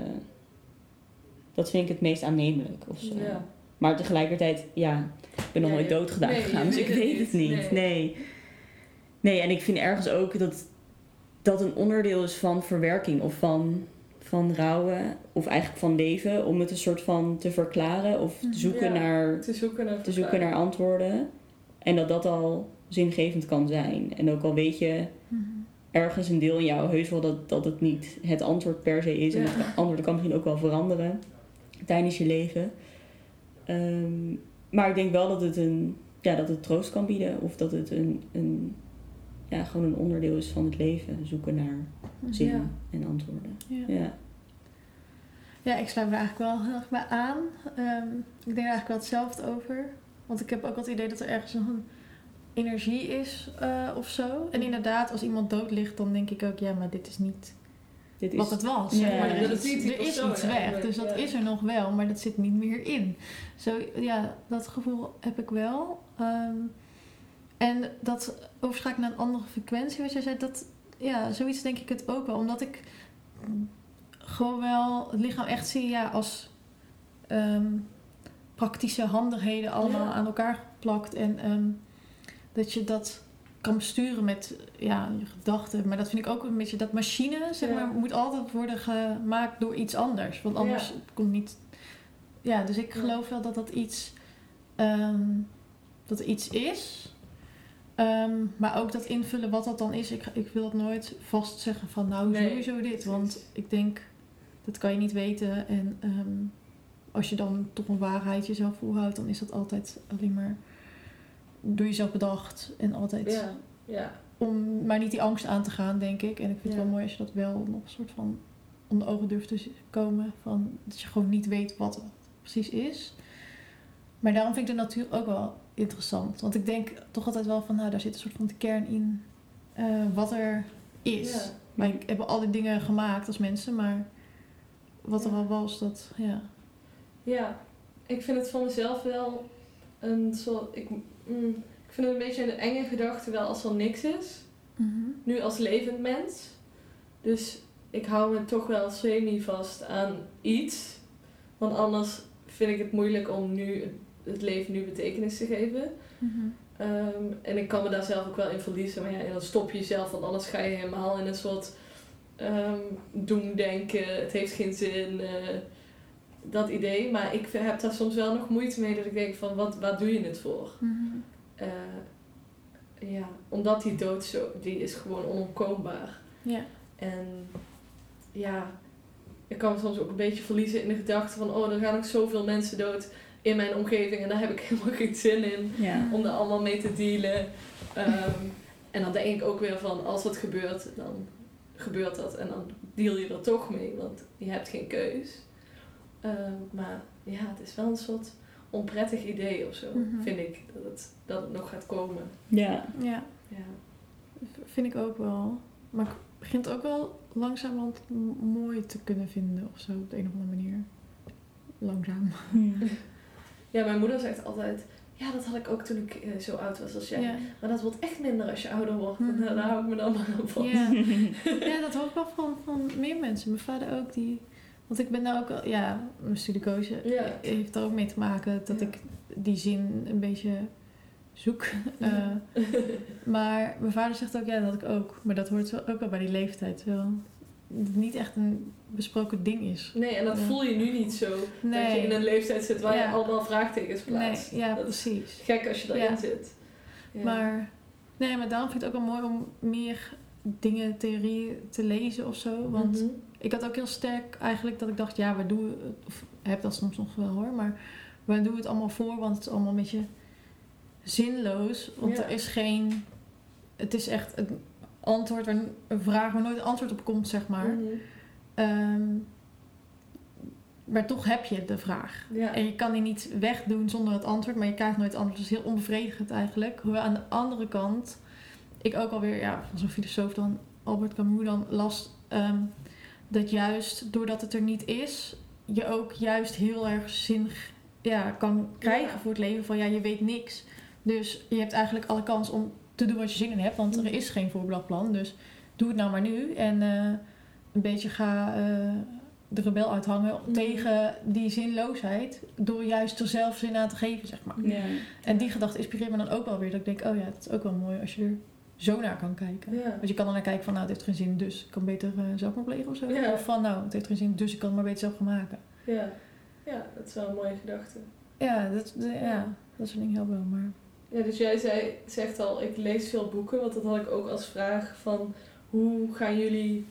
dat vind ik het meest aannemelijk of zo. Ja. Maar tegelijkertijd, ja, ik ben nog Ja, nooit je- dood gedaan nee, je gegaan, dus ik weet het niet. niet. Nee. Nee. nee. en ik vind ergens ook dat dat een onderdeel is van verwerking of van, van rouwen of eigenlijk van leven, om het een soort van te verklaren of te Mhm. zoeken, Ja. naar, Te zoeken naar, te zoeken naar antwoorden. En dat dat al zingevend kan zijn. En ook al weet je Mhm. ergens een deel in jou heus wel dat, dat het niet het antwoord per se is. En Ja. het antwoord kan misschien ook wel veranderen tijdens je leven. Ehm, maar ik denk wel dat het, een, ja, dat het troost kan bieden. Of dat het een, een, ja, gewoon een onderdeel is van het leven. Zoeken naar zin Ja. en antwoorden. Ja. Ja. Ja, ik sluit me eigenlijk wel heel erg bij aan. Ehm, ik denk er eigenlijk wel hetzelfde over. Want ik heb ook wel het idee dat er ergens nog een energie is eh, of zo. En inderdaad, als iemand dood ligt, dan denk ik ook, ja, maar dit is niet Dit is, wat het was. Ja. maar er Dat is, iets, die er is persoon iets weg, dus dat ja. is er nog wel, maar dat zit niet meer in. Zo, ja, dat gevoel heb ik wel. Ehm, en dat overschakelen naar een andere frequentie, wat jij zei, dat, ja, zoiets denk ik het ook wel. Omdat ik gewoon wel het lichaam echt zie ja, als ehm, praktische handigheden allemaal Ja. aan elkaar geplakt. En ehm, dat je dat kan besturen met ja, je gedachten. Maar dat vind ik ook een beetje dat machine, zeg Ja. maar, moet altijd worden gemaakt door iets anders. Want anders Ja. komt niet. Ja, dus ik geloof wel dat dat iets, ehm, dat er iets is. Ehm, maar ook dat invullen wat dat dan is. Ik, ik wil dat nooit vast zeggen van nou Nee, sowieso dit. Want ik denk, dat kan je niet weten. En ehm, als je dan toch een waarheid jezelf volhoudt, dan is dat altijd alleen maar door jezelf bedacht. En altijd Ja, ja. om maar niet die angst aan te gaan, denk ik. En ik vind Ja. het wel mooi als je dat wel nog een soort van onder ogen durft te komen. Van, dat je gewoon niet weet wat het precies is. Maar daarom vind ik de natuur ook wel interessant. Want ik denk toch altijd wel van, nou, daar zit een soort van de kern in eh, wat er is. Ja. Wij hebben al die dingen gemaakt als mensen, maar wat er al was, dat, ja. Ja, ik vind het van mezelf wel een soort. Ik, mm, ik vind het een beetje een enge gedachte, wel als er niks is. Nu als levend mens. Dus ik hou me toch wel semi vast aan iets. Want anders vind ik het moeilijk om nu het leven nu betekenis te geven. Ehm, en ik kan me daar zelf ook wel in verliezen. Maar ja, en dan stop je jezelf, want anders ga je helemaal in een soort ehm doen denken. Het heeft geen zin. eh, dat idee. Maar ik heb daar soms wel nog moeite mee dat ik denk van, wat, waar doe je het voor? Eh, ja, omdat die dood zo, die is gewoon onontkoombaar. Ja. En ja, ik kan me soms ook een beetje verliezen in de gedachte van, oh, er gaan ook zoveel mensen dood in mijn omgeving en daar heb ik [LAUGHS] helemaal geen zin in Ja. om daar allemaal mee te dealen. Ehm, en dan denk ik ook weer van, als het gebeurt, dan gebeurt dat en dan deal je er toch mee, want je hebt geen keus. Ehm, maar ja, het is wel een soort onprettig idee of zo, Mhm. vind ik, dat het, dat het nog gaat komen. Ja. ja, Ja. vind ik ook wel. Maar ik begin het ook wel langzamerhand mooi te kunnen vinden of zo, op de een of andere manier. Langzaam. ja, [LAUGHS] mijn moeder zegt altijd, ja, dat had ik ook toen ik eh, zo oud was als jij. Ja. Maar dat wordt echt minder als je ouder wordt. Mhm. En [LAUGHS] daar hou ik me dan maar op van. Ja. [LAUGHS] ja, dat hoor ik wel van, van meer mensen. Mijn vader ook, die... Want ik ben nou ook al... Ja, mijn studiekoze Ja. heeft er ook mee te maken dat Ja. ik die zin een beetje zoek. Ja. [LAUGHS] Eh, maar mijn vader zegt ook, ja, dat had ik ook. Maar dat hoort ook wel bij die leeftijd wel. Niet echt een besproken ding is. Nee, en dat Ja. voel je nu niet zo. Dat je Nee. in een leeftijd zit waar Ja. je allemaal vraagtekens Nee, plaatst. ja, Dat is precies. gek als je daarin Ja. zit. Ja. Maar, nee, maar daarom vind ik het ook wel mooi om meer dingen, theorieën te lezen of zo. Want Mhm. ik had ook heel sterk eigenlijk dat ik dacht, ja, waar doen we het? Of heb dat soms nog wel hoor, maar waar doen we het allemaal voor? Want het is allemaal een beetje zinloos. Want Ja. er is geen. Het is echt een antwoord, een vraag waar nooit een antwoord op komt, zeg maar. Mhm. Ehm, maar toch heb je de vraag. Ja. En je kan die niet wegdoen zonder het antwoord, maar je krijgt nooit het antwoord. Dus heel onbevredigend eigenlijk. Hoewel aan de andere kant, ik ook alweer ja, van zo'n filosoof dan, Albert Camus dan, las ehm, dat juist doordat het er niet is, je ook juist heel erg zin ja, kan krijgen Ja. voor het leven. Van ja, je weet niks. Dus je hebt eigenlijk alle kans om te doen wat je zin in hebt. Want er is geen voorbeeldplan. Dus doe het nou maar nu. En eh, een beetje ga eh, de rebel uithangen Mhm. tegen die zinloosheid. Door juist er zelf zin aan te geven, zeg maar. Ja. En die gedachte inspireert me dan ook wel weer. Dat ik denk, oh ja, het is ook wel mooi als je er zo naar kan kijken. Ja. Want je kan dan naar kijken van, nou, het heeft geen zin, dus ik kan beter eh, zelf maar plegen of zo. Ja. Of van, nou, het heeft geen zin, dus ik kan het maar beter zelf gaan maken. Ja. ja, dat is wel een mooie gedachte. Ja, dat, de- ja, dat soort dingen helpen wel, maar... Ja, dus jij zei, zegt al, ik lees veel boeken, want dat had ik ook als vraag van hoe gaan jullie,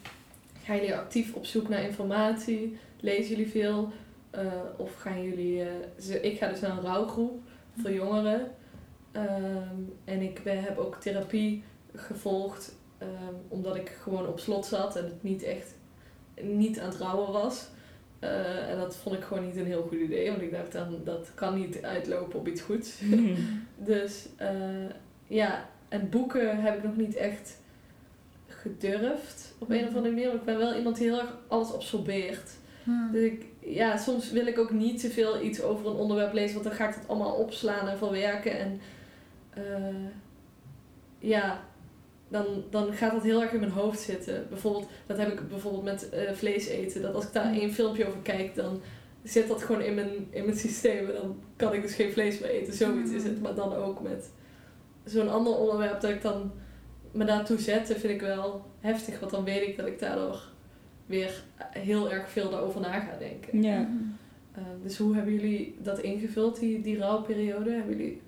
gaan jullie actief op zoek naar informatie? Lezen jullie veel? Eh, of gaan jullie, eh, ik ga dus naar een rouwgroep voor jongeren. Ehm, en ik ben, heb ook therapie gevolgd, ehm, omdat ik gewoon op slot zat en het niet echt, niet aan het rouwen was. Eh, en dat vond ik gewoon niet een heel goed idee, want ik dacht dan, dat kan niet uitlopen op iets goeds. [LAUGHS] Dus ja, en boeken heb ik nog niet echt gedurfd op een of andere manier. Ik ben wel iemand die heel erg alles absorbeert. Hmm. Dus ik, ja, soms wil ik ook niet te veel iets over een onderwerp lezen, want dan ga ik dat allemaal opslaan en verwerken. En eh, ja, dan, dan gaat dat heel erg in mijn hoofd zitten. Bijvoorbeeld, dat heb ik bijvoorbeeld met eh, vlees eten. Dat als ik daar één filmpje over kijk, dan zit dat gewoon in mijn, in mijn systeem. En dan kan ik dus geen vlees meer eten. Zoiets is het. Maar dan ook met zo'n ander onderwerp dat ik dan me daartoe zet, dat vind ik wel heftig. Want dan weet ik dat ik daardoor weer heel erg veel daarover na ga denken. Ja. Uh, dus hoe hebben jullie dat ingevuld, die, die rouwperiode? Hebben jullie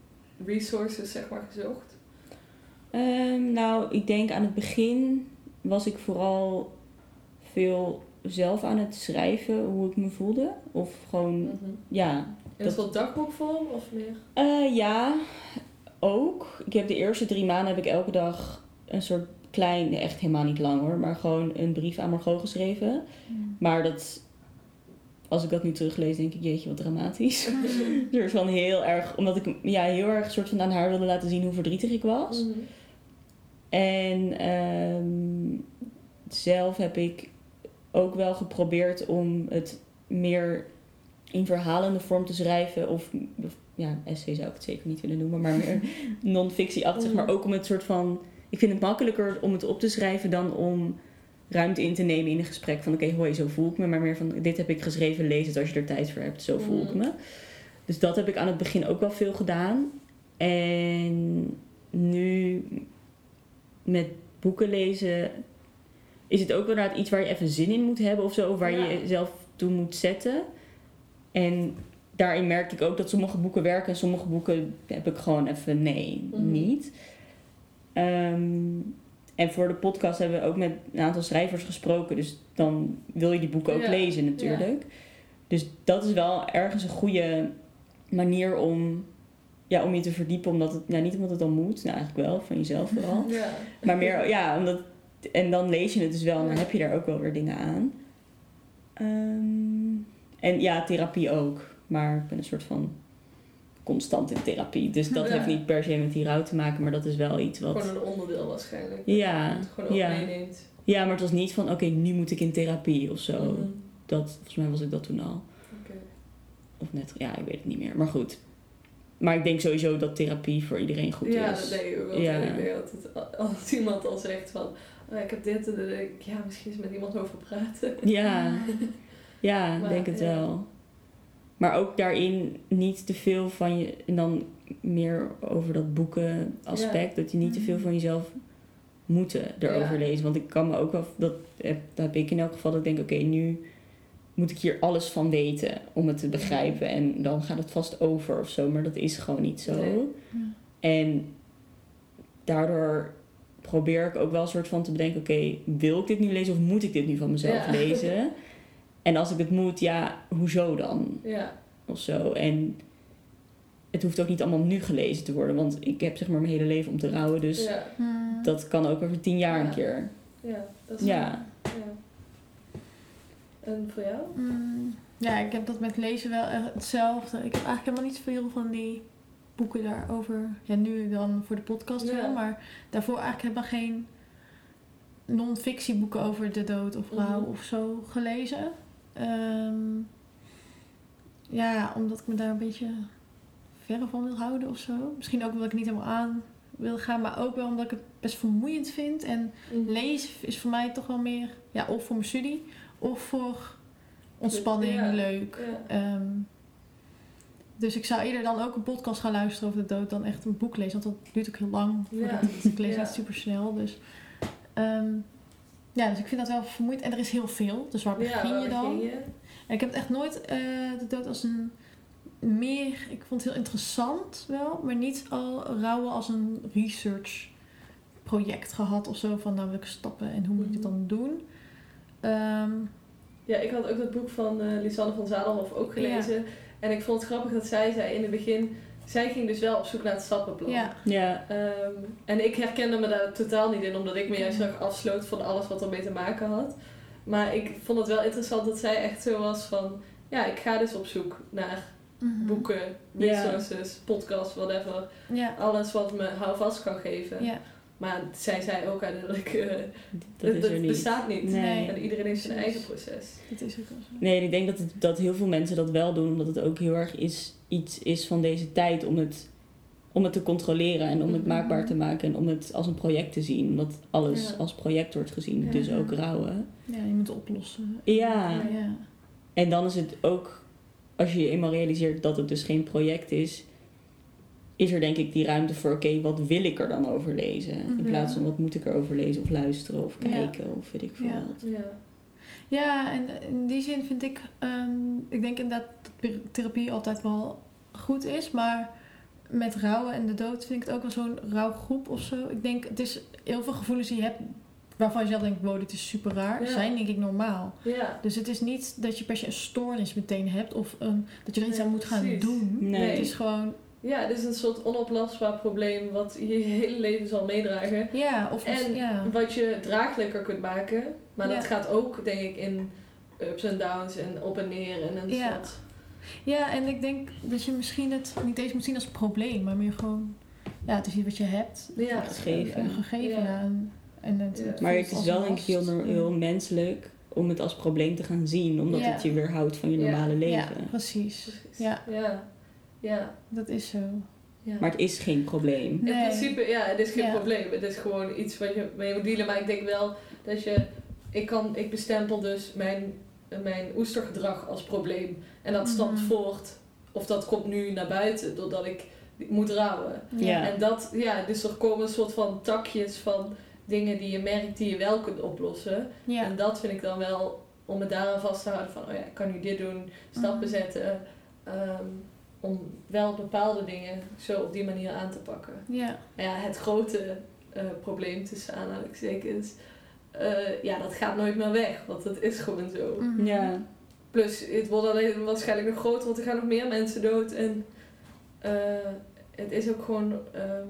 resources, zeg maar, gezocht? Ehm, nou, ik denk aan het begin was ik vooral veel zelf aan het schrijven hoe ik me voelde. Of gewoon, Mhm. ja. In een soort dagboekvorm of meer? Eh, ja, ook. Ik heb de eerste drie maanden heb ik elke dag een soort klein, echt helemaal niet lang hoor, maar gewoon een brief aan Margot geschreven. Hmm. Maar dat, als ik dat nu teruglees, denk ik, jeetje, wat dramatisch. Een [LAUGHS] [LAUGHS] soort van heel erg, omdat ik ja, heel erg soort van aan haar wilde laten zien hoe verdrietig ik was. Mhm. En ehm, zelf heb ik ook wel geprobeerd om het meer in verhalende vorm te schrijven. Of, of- ja, essay zou ik het zeker niet willen noemen, maar meer [LAUGHS] non-fictie-achtig. Maar ook om het soort van... Ik vind het makkelijker om het op te schrijven dan om ruimte in te nemen in een gesprek. Van oké, hoi, zo voel ik me. Maar meer van, dit heb ik geschreven, lees het als je er tijd voor hebt. Zo voel ik Mhm. me. Dus dat heb ik aan het begin ook wel veel gedaan. En nu met boeken lezen is het ook wel inderdaad iets waar je even zin in moet hebben of zo. Of waar Ja. je jezelf toe moet zetten. En daarin merk ik ook dat sommige boeken werken en sommige boeken heb ik gewoon even nee, Mhm. niet. Ehm, en voor de podcast hebben we ook met een aantal schrijvers gesproken. Dus dan wil je die boeken ook Ja. lezen natuurlijk. Dus dat is wel ergens een goede manier om, ja, om je te verdiepen. Omdat het, ja, niet omdat het dan moet, nou eigenlijk wel, van jezelf vooral. [LAUGHS] Ja. Maar meer, ja, omdat, en dan lees je het dus wel en dan heb je daar ook wel weer dingen aan. Ehm, en ja, therapie ook. Maar ik ben een soort van constant in therapie. Dus dat Ja. heeft niet per se met die rouw te maken, maar dat is wel iets wat... Gewoon een onderdeel waarschijnlijk. Ja, Dat je het gewoon ook ja. meeneemt. Ja, maar het was niet van, oké, nu moet ik in therapie of zo. Mhm. Dat, volgens mij was ik dat toen al. Oké. Of net, ja, ik weet het niet meer. Maar goed. Maar ik denk sowieso dat therapie voor iedereen goed Ja, is. dat denk ik ook wel. Ja. Ik denk als iemand al zegt van, oh, ik heb dit, en dan denk ik, ja, misschien eens met iemand over praten. Ja, [LAUGHS] ja, Maar, denk het ja. wel. Maar ook daarin niet te veel van je... En dan meer over dat boeken aspect. Dat je niet te veel van jezelf moeten erover Ja. lezen. Want ik kan me ook wel... Dat heb, dat heb ik in elk geval. Dat ik denk, oké, nu moet ik hier alles van weten om het te begrijpen. En dan gaat het vast over of zo. Maar dat is gewoon niet zo. Nee. En daardoor probeer ik ook wel een soort van te bedenken: oké, wil ik dit nu lezen of moet ik dit nu van mezelf Ja. lezen? [LAUGHS] En als ik het moet, ja, hoezo dan? Ja. Of zo. En het hoeft ook niet allemaal nu gelezen te worden, want ik heb zeg maar mijn hele leven om te rouwen, dus Ja. Hmm. dat kan ook over tien jaar een keer. Ja, dat is Ja. ja. En voor jou? Mm, Ja, ik heb dat met lezen wel echt hetzelfde. Ik heb eigenlijk helemaal niet veel van die boeken daarover. Ja, nu dan voor de podcast Ja. wel, maar daarvoor eigenlijk helemaal geen non-fictieboeken over de dood of rouw Mhm. of zo gelezen. Ehm, ja, omdat ik me daar een beetje verre van wil houden of zo. Misschien ook omdat ik niet helemaal aan wil gaan, maar ook wel omdat ik het best vermoeiend vind. En Mhm. lezen is voor mij toch wel meer, ja, of voor mijn studie, of voor ontspanning, Ja. leuk. Ja. Ehm, dus ik zou eerder dan ook een podcast gaan luisteren over de dood dan echt een boek lezen. Want dat duurt ook heel lang. Ja. voordat ik- lees Ja. het super snel. Dus, ehm, ja, dus ik vind dat wel vermoeiend. En er is heel veel. Dus waar begin je dan? je? En ik heb het echt nooit eh, de dood als een meer... Ik vond het heel interessant wel. Maar niet al rouwen als een research project gehad of zo. Van nou welke stappen en hoe moet ik dit dan doen. Ehm, Ja, ik had ook dat boek van eh Lisanne van Zadelhoff ook gelezen. En ik vond het grappig dat zij zei in het begin... Zij ging dus wel op zoek naar het stappenplan. ja, Ja, Ehm, en ik herkende me daar totaal niet in, omdat ik me juist erg afsloot van alles wat ermee te maken had. Maar ik vond het wel interessant dat zij echt zo was van... Ja, ik ga dus op zoek naar Mhm. boeken, resources, podcasts, whatever. Ja, Alles wat me houvast kan geven. ja. Maar zij zei ook uiteindelijk, eh, dat niet. bestaat niet. Nee. En iedereen heeft zijn eigen proces. Dat is ook wel zo. Nee, en ik denk dat, het, dat heel veel mensen dat wel doen, omdat het ook heel erg is, iets is van deze tijd om het, om het te controleren en om het Mhm. maakbaar te maken en om het als een project te zien. Omdat alles Ja. als project wordt gezien, Ja. dus ook rouwen. Ja, je moet het oplossen. Ja. Ja, ja. En dan is het ook, als je je eenmaal realiseert dat het dus geen project is, is er denk ik die ruimte voor, oké, wat wil ik er dan over lezen? In Mhm. plaats van wat moet ik erover lezen of luisteren of Ja. kijken of weet ik veel Ja. wat. Ja. Ja, en in die zin vind ik, ehm, ik denk inderdaad dat therapie altijd wel goed is, maar met rouwen en de dood vind ik het ook wel zo'n rouwgroep of zo. Ik denk, het is heel veel gevoelens die je hebt waarvan je zelf denkt, wow, dit is super raar, Ja. zijn denk ik normaal. Ja. Dus het is niet dat je per se een stoornis meteen hebt of een, dat je er iets Nee, aan moet gaan precies. doen. Nee. Het is gewoon, ja, het is een soort onoplosbaar probleem wat je je hele leven zal meedragen. ja, of En ja. wat je draaglijker kunt maken. Maar Ja. dat gaat ook, denk ik, in ups en downs en op en neer en een Ja. soort... Ja, en ik denk dat je misschien het niet eens moet zien als probleem, maar meer gewoon, ja, het is iets wat je hebt. Ja. Gegeven. Een gegeven, Ja. ja. En, en het, Ja. het Maar het is wel een denk ik heel, heel menselijk om het als probleem te gaan zien, omdat Ja. het je weerhoudt van je Ja. normale leven. Ja, precies. Precies. Ja. Ja. Dat is zo. ja. Maar het is geen probleem. In principe, ja, het is geen Ja. probleem. Het is gewoon iets wat je mee moet dealen. Maar ik denk wel dat je... Ik, kan, ik bestempel dus mijn, mijn oestergedrag als probleem. En dat stamt Mhm. voort. Of dat komt nu naar buiten doordat ik moet rouwen. Ja. En dat, ja, dus er komen een soort van takjes van dingen die je merkt die je wel kunt oplossen. Ja. En dat vind ik dan wel om me daaraan vast te houden van, oh ja, ik kan nu dit doen, stappen Mhm. zetten. ehm, om wel bepaalde dingen zo op die manier aan te pakken. Ja. Maar ja, het grote eh, probleem tussen aanhalingstekens, eh ja, dat gaat nooit meer weg. Want dat is gewoon zo. Mhm. Ja. Plus, het wordt alleen waarschijnlijk nog groter, want er gaan nog meer mensen dood. En eh, het is ook gewoon ehm,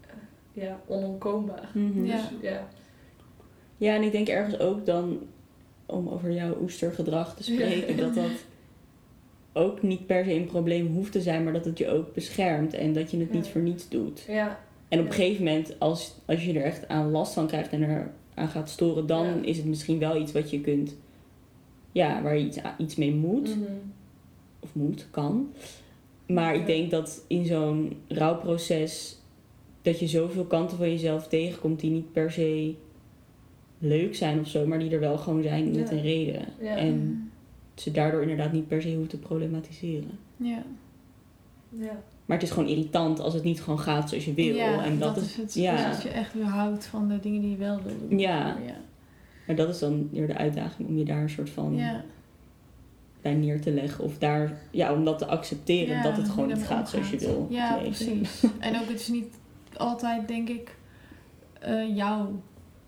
eh, ja, onontkoombaar. Mhm. Ja. Dus, ja. Ja, en ik denk ergens ook dan, om over jouw oestergedrag te spreken, Ja. dat dat [LAUGHS] ook niet per se een probleem hoeft te zijn, maar dat het je ook beschermt en dat je het niet voor niets doet. Ja, En op een gegeven moment, als, als je er echt aan last van krijgt en er aan gaat storen, dan Ja. is het misschien wel iets wat je kunt, ja, waar je iets, iets mee moet. Mhm. Of moet, kan. Maar Ja. ik denk dat in zo'n rouwproces dat je zoveel kanten van jezelf tegenkomt die niet per se leuk zijn of zo, maar die er wel gewoon zijn met Ja. een reden. Ja. En ze daardoor inderdaad niet per se hoeven te problematiseren. Ja. ja. Maar het is gewoon irritant als het niet gewoon gaat zoals je wil. Ja, en dat, dat is, het. ja. Dus dat je echt weer houdt van de dingen die je wel wil doen. Ja. Ja. Maar dat is dan weer de uitdaging om je daar een soort van Ja. bij neer te leggen. Of daar, ja, om dat te accepteren Ja, dat het gewoon niet gaat zoals je wil. Ja, precies. En ook het is niet altijd, denk ik, eh, jouw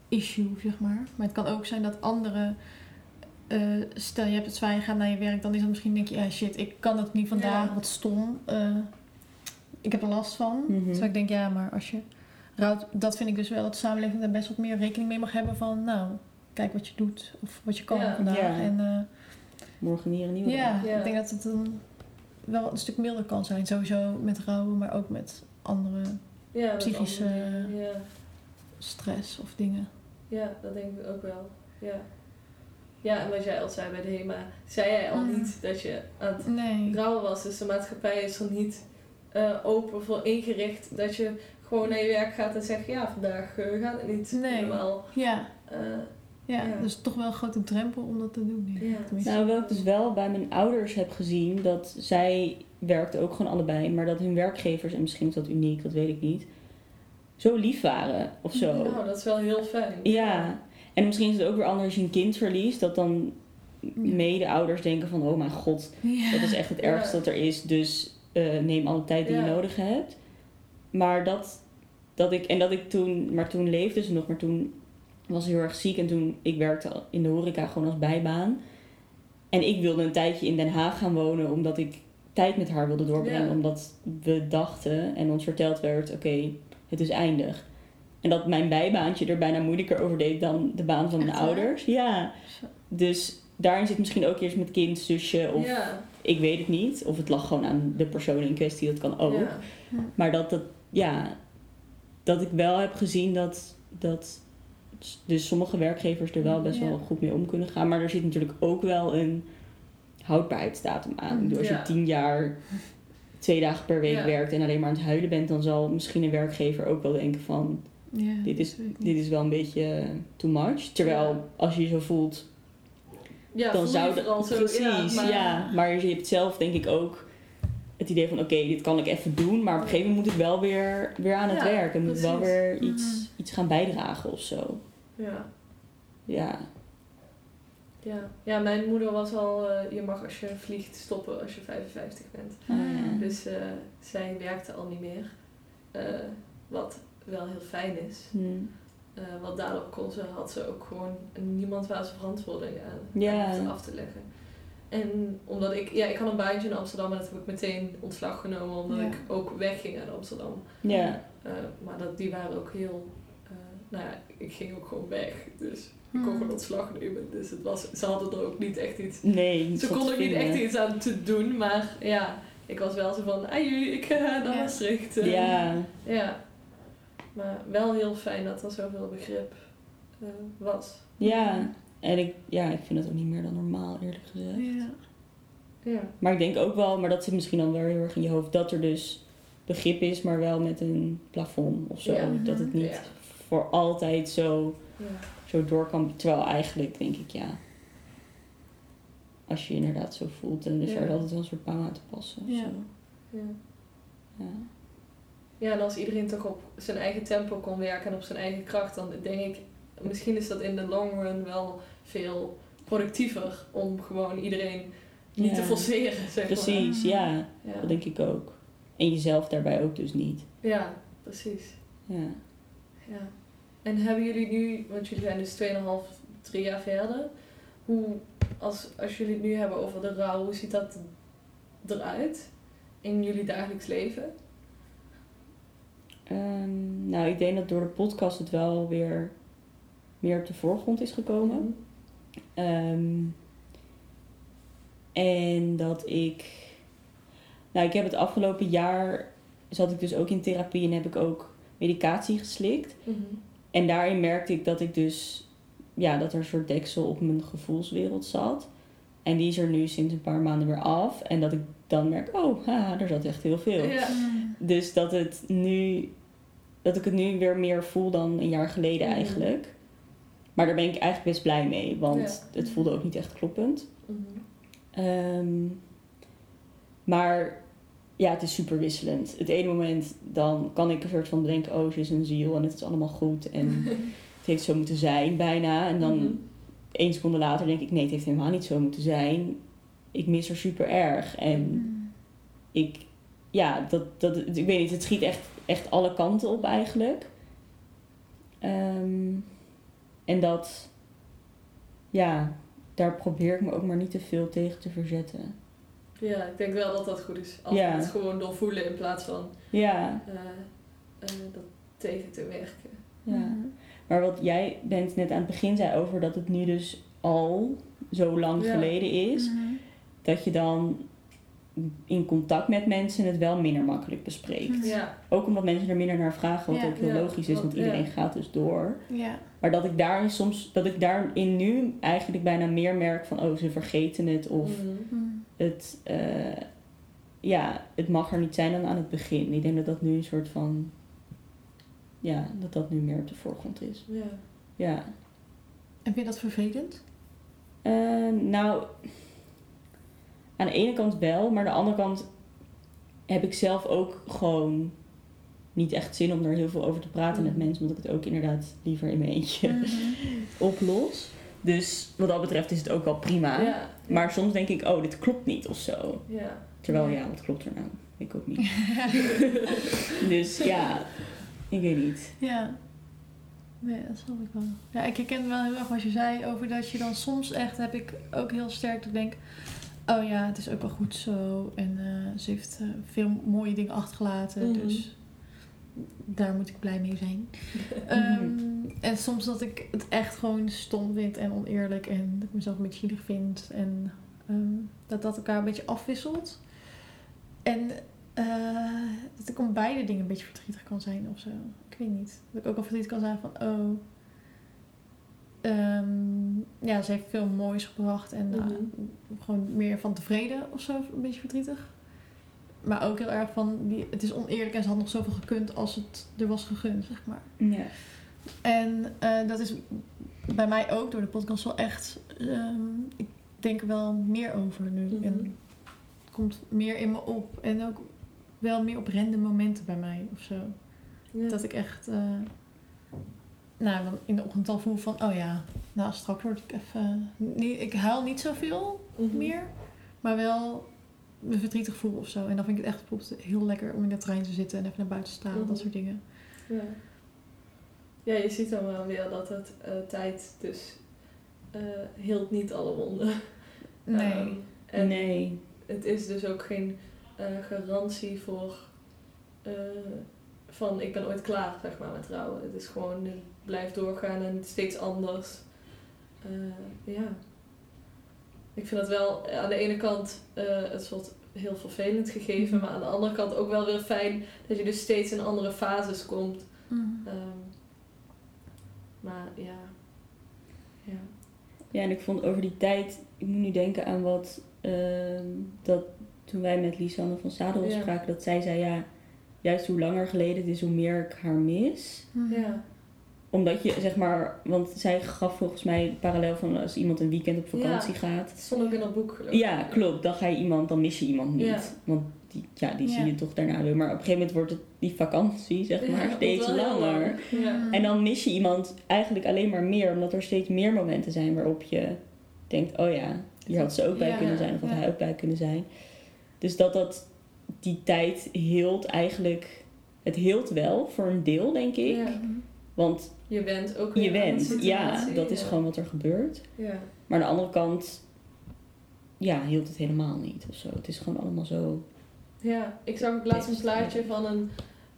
issue, zeg maar. Maar het kan ook zijn dat anderen... eh, stel, je hebt het zwaar, je gaat naar je werk, dan is het misschien denk je, ja shit, ik kan het niet vandaag, Ja. wat stom. eh, ik heb er last van. Terwijl ik denk, ja, maar als je rouwt, dat vind ik dus wel dat de samenleving daar best wat meer rekening mee mag hebben van, nou, kijk wat je doet of wat je kan Ja. vandaag. Ja. En eh, Morgen hier een nieuwe ja, dag. Ja. ik denk dat het dan wel een stuk milder kan zijn. Sowieso met rouwen, maar ook met andere ja met Psychische- andere dingen. Ja. stress of dingen. ja, dat denk ik ook wel. Ja. Ja, en wat jij al zei bij de HEMA, zei jij al Mhm. niet dat je aan het Nee. rouwen was. Dus de maatschappij is er niet eh, open voor ingericht dat je gewoon naar je werk gaat en zegt, ja, vandaag uh, gaat het niet nee. helemaal. Ja. Uh, ja, ja, dus toch wel een grote drempel om dat te doen. Ja. Nou, wat ik dus wel bij mijn ouders heb gezien, dat zij werkten ook gewoon allebei, maar dat hun werkgevers, en misschien is dat uniek, dat weet ik niet, zo lief waren of zo. Nou, dat is wel heel fijn. Ja, en misschien is het ook weer anders als je een kind verliest, dat dan mede-ouders denken van, oh mijn god, dat is echt het ergste dat er is, dus uh, neem alle tijd die je nodig hebt. Maar dat, dat ik, en dat ik toen, maar toen leefde ze nog, maar toen was heel erg ziek en toen, ik werkte in de horeca gewoon als bijbaan. En ik wilde een tijdje in Den Haag gaan wonen, omdat ik tijd met haar wilde doorbrengen. Omdat we dachten en ons verteld werd, oké, het is eindig. En dat mijn bijbaantje er bijna moeilijker over deed dan de baan van mijn ouders. Ja. Dus daarin zit misschien ook eerst met kind, zusje of ik weet het niet. Of het lag gewoon aan de persoon in kwestie, dat kan ook. Maar dat, dat, ja, dat ik wel heb gezien dat, dat dus sommige werkgevers er wel best wel goed mee om kunnen gaan. Maar er zit natuurlijk ook wel een houdbaarheidsdatum aan. Dus als je tien jaar twee dagen per week werkt en alleen maar aan het huilen bent, dan zal misschien een werkgever ook wel denken van dit, is, dit is wel een beetje too much. Terwijl als je je zo voelt, ja, dan zou dat precies, maar... ja. Maar je hebt zelf denk ik ook het idee van oké, dit kan ik even doen, maar op een gegeven moment moet ik wel weer, weer aan het werk en moet wel weer iets, mhm. iets gaan bijdragen of zo. Ja. Ja. Ja. ja, mijn moeder was al, uh, je mag als je vliegt stoppen als je 55 bent. Ah, dus uh, zij werkte al niet meer. Uh, wat wel heel fijn is. Hmm. want daardoor kon ze, had ze ook gewoon niemand waar ze verantwoording aan, ja. af te leggen. En omdat ik, ja, ik had een baantje in Amsterdam en dat heb ik meteen ontslag genomen omdat ik ook wegging uit Amsterdam. Ja. maar dat, die waren ook heel nou ja, ik ging ook gewoon weg. Dus ik kon hmm. gewoon ontslag nemen. Dus het was, ze hadden er ook niet echt iets... Nee, Ze konden er niet echt iets aan te doen. Maar ja, ik was wel zo van... Aju, ik ga naar. Maastricht. Ja. Ja. Maar wel heel fijn dat er zoveel begrip uh, was. Ja. En ik, ja, ik vind het ook niet meer dan normaal, eerlijk gezegd. Ja. ja. Maar ik denk ook wel, maar dat zit misschien dan wel heel erg in je hoofd, dat er dus begrip is, maar wel met een plafond of zo. Dat het niet voor altijd zo, ja. zo door kan. Terwijl eigenlijk denk ik ja. Als je, je inderdaad zo voelt, dan is ja. er altijd wel een soort bang aan te passen. Ja. Ja. ja. Ja, en als iedereen toch op zijn eigen tempo kon werken en op zijn eigen kracht, dan denk ik, misschien is dat in de long run wel veel productiever om gewoon iedereen niet te forceren. Zeg precies, ja. Dat denk ik ook. En jezelf daarbij ook dus niet. Ja, precies. Ja. Ja. En hebben jullie nu, want jullie zijn dus 2,5, 3 jaar verder. Hoe, als, als jullie het nu hebben over de rouw, hoe ziet dat eruit in jullie dagelijks leven? Um, nou, ik denk dat door de podcast het wel weer meer op de voorgrond is gekomen. Um, en dat ik. Nou, ik heb het afgelopen jaar. zat ik dus ook in therapie en heb ik ook medicatie geslikt. Mhm. En daarin merkte ik dat ik dus, ja, dat er een soort deksel op mijn gevoelswereld zat. En die is er nu sinds een paar maanden weer af. En dat ik dan merk, oh, haha, er zat echt heel veel. Ja. Dus dat het nu, dat ik het nu weer meer voel dan een jaar geleden mhm. eigenlijk. Maar daar ben ik eigenlijk best blij mee, want het voelde ook niet echt kloppend. Mm maar ja, het is super wisselend. Het ene moment dan kan ik een soort van denken, oh, ze is een ziel en het is allemaal goed en [LAUGHS] het heeft zo moeten zijn bijna. En dan mm één seconde later denk ik, nee, het heeft helemaal niet zo moeten zijn. Ik mis haar super erg. En mm. ik, ja, dat, dat, ik weet niet, het schiet echt, echt alle kanten op eigenlijk. Ehm, en dat, ja, daar probeer ik me ook maar niet te veel tegen te verzetten. Ja, ik denk wel dat dat goed is. Altijd ja. het gewoon doorvoelen in plaats van ja. Uh, dat tegen te werken. Ja. Maar wat jij bent net aan het begin zei over dat het nu dus al zo lang geleden is, mhm. dat je dan in contact met mensen het wel minder makkelijk bespreekt. Ja. Ook omdat mensen er minder naar vragen, wat ook heel logisch is, want iedereen gaat dus door. Ja. Maar dat ik daarin soms, dat ik daarin nu eigenlijk bijna meer merk van, oh, ze vergeten het of mhm het, uh, ja, het mag er niet zijn dan aan het begin. Ik denk dat dat nu een soort van ja, dat dat nu meer op de voorgrond is. Ja. Ja. En vind je dat vervelend? Eh, nou, aan de ene kant wel, maar aan de andere kant heb ik zelf ook gewoon niet echt zin om er heel veel over te praten met Mhm. mensen, omdat ik het ook inderdaad liever in mijn eentje Mhm. [LAUGHS] oplos. Dus wat dat betreft is het ook wel prima. Ja. Maar soms denk ik, oh, dit klopt niet of zo. Ja. Terwijl, Ja. ja, wat klopt er nou? Ik ook niet. [LAUGHS] [LAUGHS] dus ja, ik weet niet. Ja. Nee, dat snap ik wel. Ja, ik herken wel heel erg wat je zei over dat je dan soms echt, heb ik ook heel sterk dat ik denk, oh ja, het is ook wel goed zo. En eh, ze heeft eh, veel mooie dingen achtergelaten, Mhm. dus daar moet ik blij mee zijn. [LAUGHS] Ehm, en soms dat ik het echt gewoon stom vind en oneerlijk en dat ik mezelf een beetje zielig vind. En ehm, dat dat elkaar een beetje afwisselt. En eh, dat ik om beide dingen een beetje verdrietig kan zijn of zo. Ik weet niet. Dat ik ook al verdrietig kan zijn van, oh... ehm, ja, ze heeft veel moois gebracht en eh, Mhm. gewoon meer van tevreden of zo, een beetje verdrietig. Maar ook heel erg van, die, het is oneerlijk en ze had nog zoveel gekund als het er was gegund, zeg maar. Ja. En eh, dat is bij mij ook door de podcast wel echt. ehm, ik denk er wel meer over nu. Mhm. En het komt meer in me op. En ook wel meer op random momenten bij mij of zo. Dat ik echt. eh, nou, dan in de ochtend al voel van, oh ja, nou straks word ik even. Niet, ik huil niet zoveel Mhm. meer, maar wel me verdrietig voel of zo. En dan vind ik het echt bijvoorbeeld heel lekker om in de trein te zitten en even naar buiten te staan, Mhm. dat soort dingen. Ja. ja, je ziet dan wel weer dat het eh, tijd dus eh hield niet alle wonden. Nee. Ehm, en nee. het is dus ook geen eh, garantie voor eh, van ik ben ooit klaar zeg maar met rouwen. Het is gewoon het blijft doorgaan en steeds anders. Eh, ja. Ik vind het wel aan de ene kant eh het soort heel vervelend gegeven, Mhm. maar aan de andere kant ook wel weer fijn dat je dus steeds in andere fases komt. Mhm. Ehm, maar ja. Ja. Ja, en ik vond over die tijd, ik moet nu denken aan wat, ehm, dat toen wij met Lisanne van Zadel Ja. spraken, dat zij zei, ja, juist hoe langer geleden het is, hoe meer ik haar mis. Mhm. Ja. Omdat je, zeg maar, want zij gaf volgens mij parallel van als iemand een weekend op vakantie gaat. Het stond ook in dat boek geloof ik. Ja, klopt. Dan ga je iemand, dan mis je iemand niet. Ja. Want die, ja, die zie Ja. je toch daarna weer. Maar op een gegeven moment wordt het die vakantie, zeg Ja, maar, steeds langer. lang. Ja. Mhm. En dan mis je iemand eigenlijk alleen maar meer, omdat er steeds meer momenten zijn waarop je denkt: oh ja, hier had ze ook bij Ja, kunnen zijn, of had ja. hij ook bij kunnen zijn. Dus dat dat die tijd hield eigenlijk, het hield wel voor een deel, denk ik. Ja. Want Je bent ook weer je bent, ja, dat is gewoon wat er gebeurt. Ja. Maar aan de andere kant, ja, hield het helemaal niet of zo. Het is gewoon allemaal zo. ja, ik zag ook laatst een plaatje van een,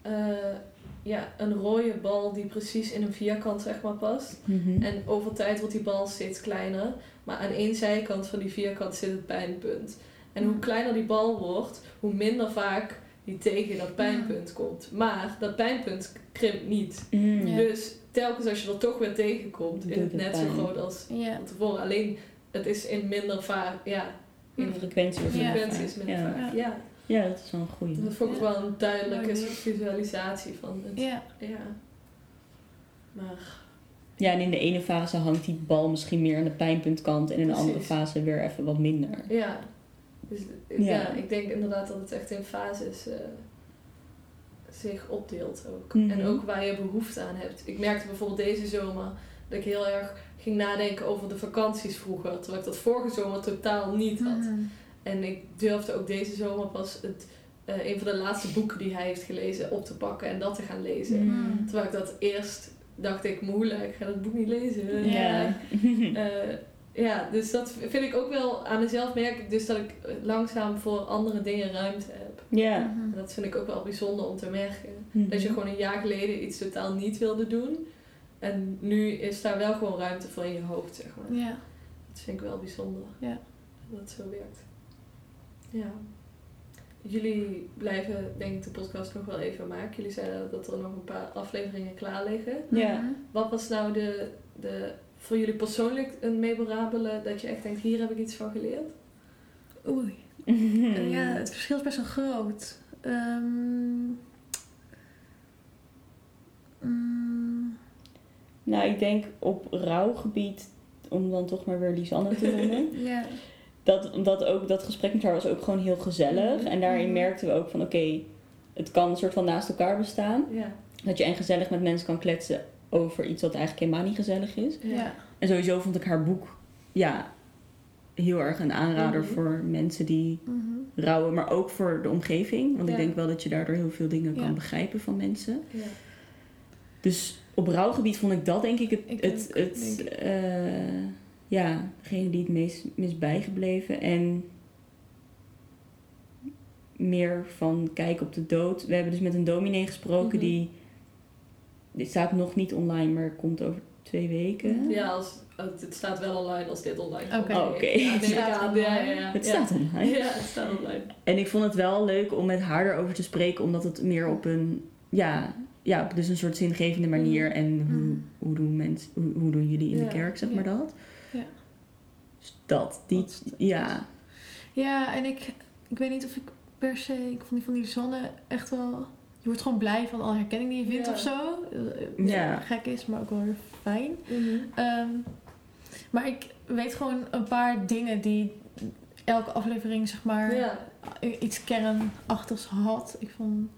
eh, ja, een rode bal die precies in een vierkant zeg maar past. Mhm. En over tijd wordt die bal steeds kleiner. Maar aan één zijkant van die vierkant zit het pijnpunt. En hoe kleiner die bal wordt, hoe minder vaak die tegen dat pijnpunt komt. Maar dat pijnpunt krimpt niet. Mm. Dus telkens als je er toch weer tegenkomt, is het net zo groot als Ja. van tevoren. Alleen het is in minder vaak, ja, in De frequentie minder frequentie is minder ja. vaak. Ja. ja, dat is wel een goeie. Dat vond ik Ja. wel een duidelijke visualisatie van het. Ja. Ja. Maar Ja, en in de ene fase hangt die bal misschien meer aan de pijnpuntkant en in de andere fase weer even wat minder. ja. Dus ja. Ja. ik denk inderdaad dat het echt in fases eh, zich opdeelt ook. Mhm. En ook waar je behoefte aan hebt. Ik merkte bijvoorbeeld deze zomer dat ik heel erg ging nadenken over de vakanties vroeger. Terwijl ik dat vorige zomer totaal niet had. Mhm. En ik durfde ook deze zomer pas het, eh, een van de laatste boeken die hij heeft gelezen op te pakken en dat te gaan lezen. Mm. Terwijl ik dat eerst dacht ik, moeilijk, ik ga dat boek niet lezen. Ja. Eh, [LAUGHS] ja, dus dat vind ik ook wel aan mezelf merk ik dus dat ik langzaam voor andere dingen ruimte heb. ja. Mhm. En dat vind ik ook wel bijzonder om te merken. Mhm. Dat je gewoon een jaar geleden iets totaal niet wilde doen. En nu is daar wel gewoon ruimte voor in je hoofd, zeg maar. Ja. Dat vind ik wel bijzonder. Ja. Dat het zo werkt. Ja. Jullie blijven, denk ik, de podcast nog wel even maken. Jullie zeiden dat er nog een paar afleveringen klaar liggen. Ja. Mhm. Wat was nou de, de, voor jullie persoonlijk een memorabele dat je echt denkt, hier heb ik iets van geleerd? Oei. Mhm. [LAUGHS] Ja, het verschil is best wel groot. Ehm, Mm. Nou, ik denk op rouwgebied, om dan toch maar weer Lisanne te [LAUGHS] noemen. Ja. dat, omdat ook dat gesprek met haar was ook gewoon heel gezellig. En daarin Mhm. merkten we ook van oké, het kan een soort van naast elkaar bestaan. Ja. Dat je en gezellig met mensen kan kletsen over iets wat eigenlijk helemaal niet gezellig is. Ja. En sowieso vond ik haar boek ja, heel erg een aanrader Mhm. voor mensen die Mhm. rouwen, maar ook voor de omgeving. Want ik denk wel dat je daardoor heel veel dingen kan begrijpen van mensen. Ja. Dus op rouwgebied vond ik dat denk ik het, Ik het, het denk ik. eh, ja, degene die het meest mis is bijgebleven. En meer van kijken op de dood. We hebben dus met een dominee gesproken Mhm. die, dit staat nog niet online, maar komt over twee weken. Ja, als, het staat wel online als dit online Oké. komt. Oh. Ja, Het staat. Ja, ja. Het staat online. Ja, het staat online. En ik vond het wel leuk om met haar erover te spreken, omdat het meer op een, ja, ja op dus een soort zingevende manier. Mhm. En hoe, Mhm. hoe, doen mensen, hoe, hoe doen jullie in Ja. de kerk, zeg Ja. maar dat? Ja. Dus dat, die, Dat ja. Ja, en ik, ik weet niet of ik per se, ik vond die van die zonne echt wel, je wordt gewoon blij van alle herkenning die je vindt of zo. Eh, Ja. Gek is, maar ook wel weer fijn. Mhm. Ehm, maar ik weet gewoon een paar dingen die elke aflevering, zeg maar, iets kernachtigs had. Ik vond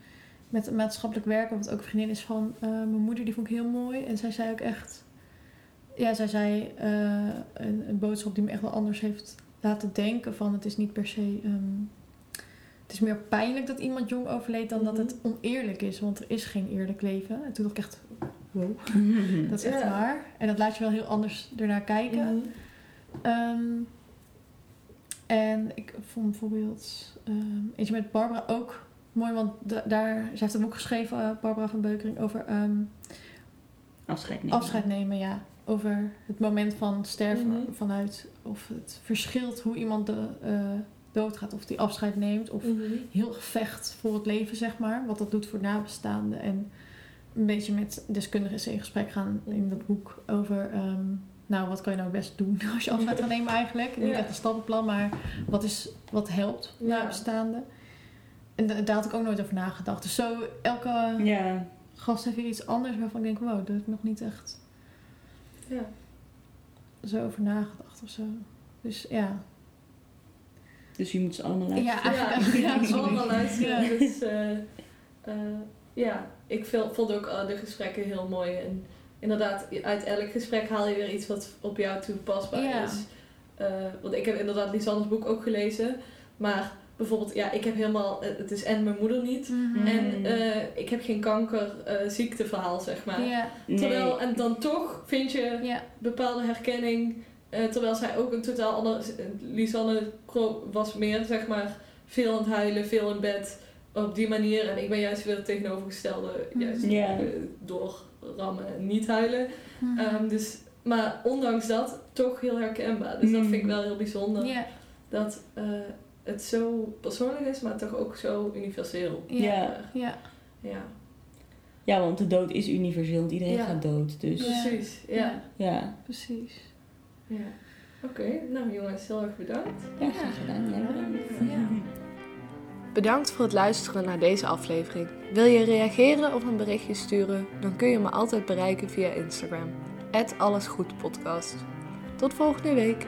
met maatschappelijk werken, wat ook een vriendin is van eh, mijn moeder, die vond ik heel mooi. En zij zei ook echt, ja, zij zei eh, een, een boodschap die me echt wel anders heeft laten denken van het is niet per se, ehm, het is meer pijnlijk dat iemand jong overleed dan dat Mhm. het oneerlijk is, want er is geen eerlijk leven. En toen dacht ik echt, wow, dat is echt waar. En dat laat je wel heel anders ernaar kijken. Mhm. Ehm, en ik vond bijvoorbeeld ehm, eentje met Barbara ook mooi, want da- daar, ze heeft een boek geschreven, eh, Barbara van Beukering, over ehm, Afscheid nemen. afscheid nemen, ja. Over het moment van sterven Mhm. vanuit, of het verschilt hoe iemand de, eh, doodgaat, of die afscheid neemt, of Mhm. heel gevecht voor het leven, zeg maar. Wat dat doet voor nabestaanden. En een beetje met deskundigen is in gesprek gaan in dat boek over... ehm, nou, wat kan je nou best doen [LAUGHS] als je afscheid gaat nemen eigenlijk? Niet Ja. echt een stappenplan, maar wat, is, wat helpt Ja. nabestaanden? En da- daar had ik ook nooit over nagedacht. Dus zo, elke Ja, gast heeft weer iets anders waarvan ik denk... wow, daar heb ik nog niet echt Ja. zo over nagedacht of zo. Dus ja. Dus je moet ze allemaal luisteren. [LAUGHS] Ja, ja, ja, allemaal luisteren. Ja. Dus, eh, eh, ja, ik vond ook eh, de gesprekken heel mooi. En inderdaad, uit elk gesprek haal je weer iets wat op jou toepasbaar Ja. is. Eh, want ik heb inderdaad Lisanne's boek ook gelezen. Maar bijvoorbeeld, ja, ik heb helemaal... Het is en mijn moeder niet. Mhm. En eh, ik heb geen kanker eh, ziekteverhaal, zeg maar. ja, Nee. Terwijl, en dan toch vind je ja, bepaalde herkenning. Eh, terwijl zij ook een totaal ander. Lisanne was meer, zeg maar, veel aan het huilen, veel in bed. Op die manier. En ik ben juist weer het tegenovergestelde. Juist Ja. eh, doorrammen en niet huilen. Mhm. Ehm, dus, maar ondanks dat, toch heel herkenbaar. Dus dat vind ik wel heel bijzonder. Dat eh, het zo persoonlijk is, maar toch ook zo universeel. ja, Ja. ja. Ja, Ja, want de dood is universeel, want iedereen Ja. gaat dood. Dus Ja. precies. Ja. ja, precies. Ja. Oké, nou jongens, heel erg bedankt. ja, graag gedaan. Jij bedankt. Ja. Bedankt voor het luisteren naar deze aflevering. Wil je reageren of een berichtje sturen? Dan kun je me altijd bereiken via Instagram. allesgoedpodcast. Tot volgende week.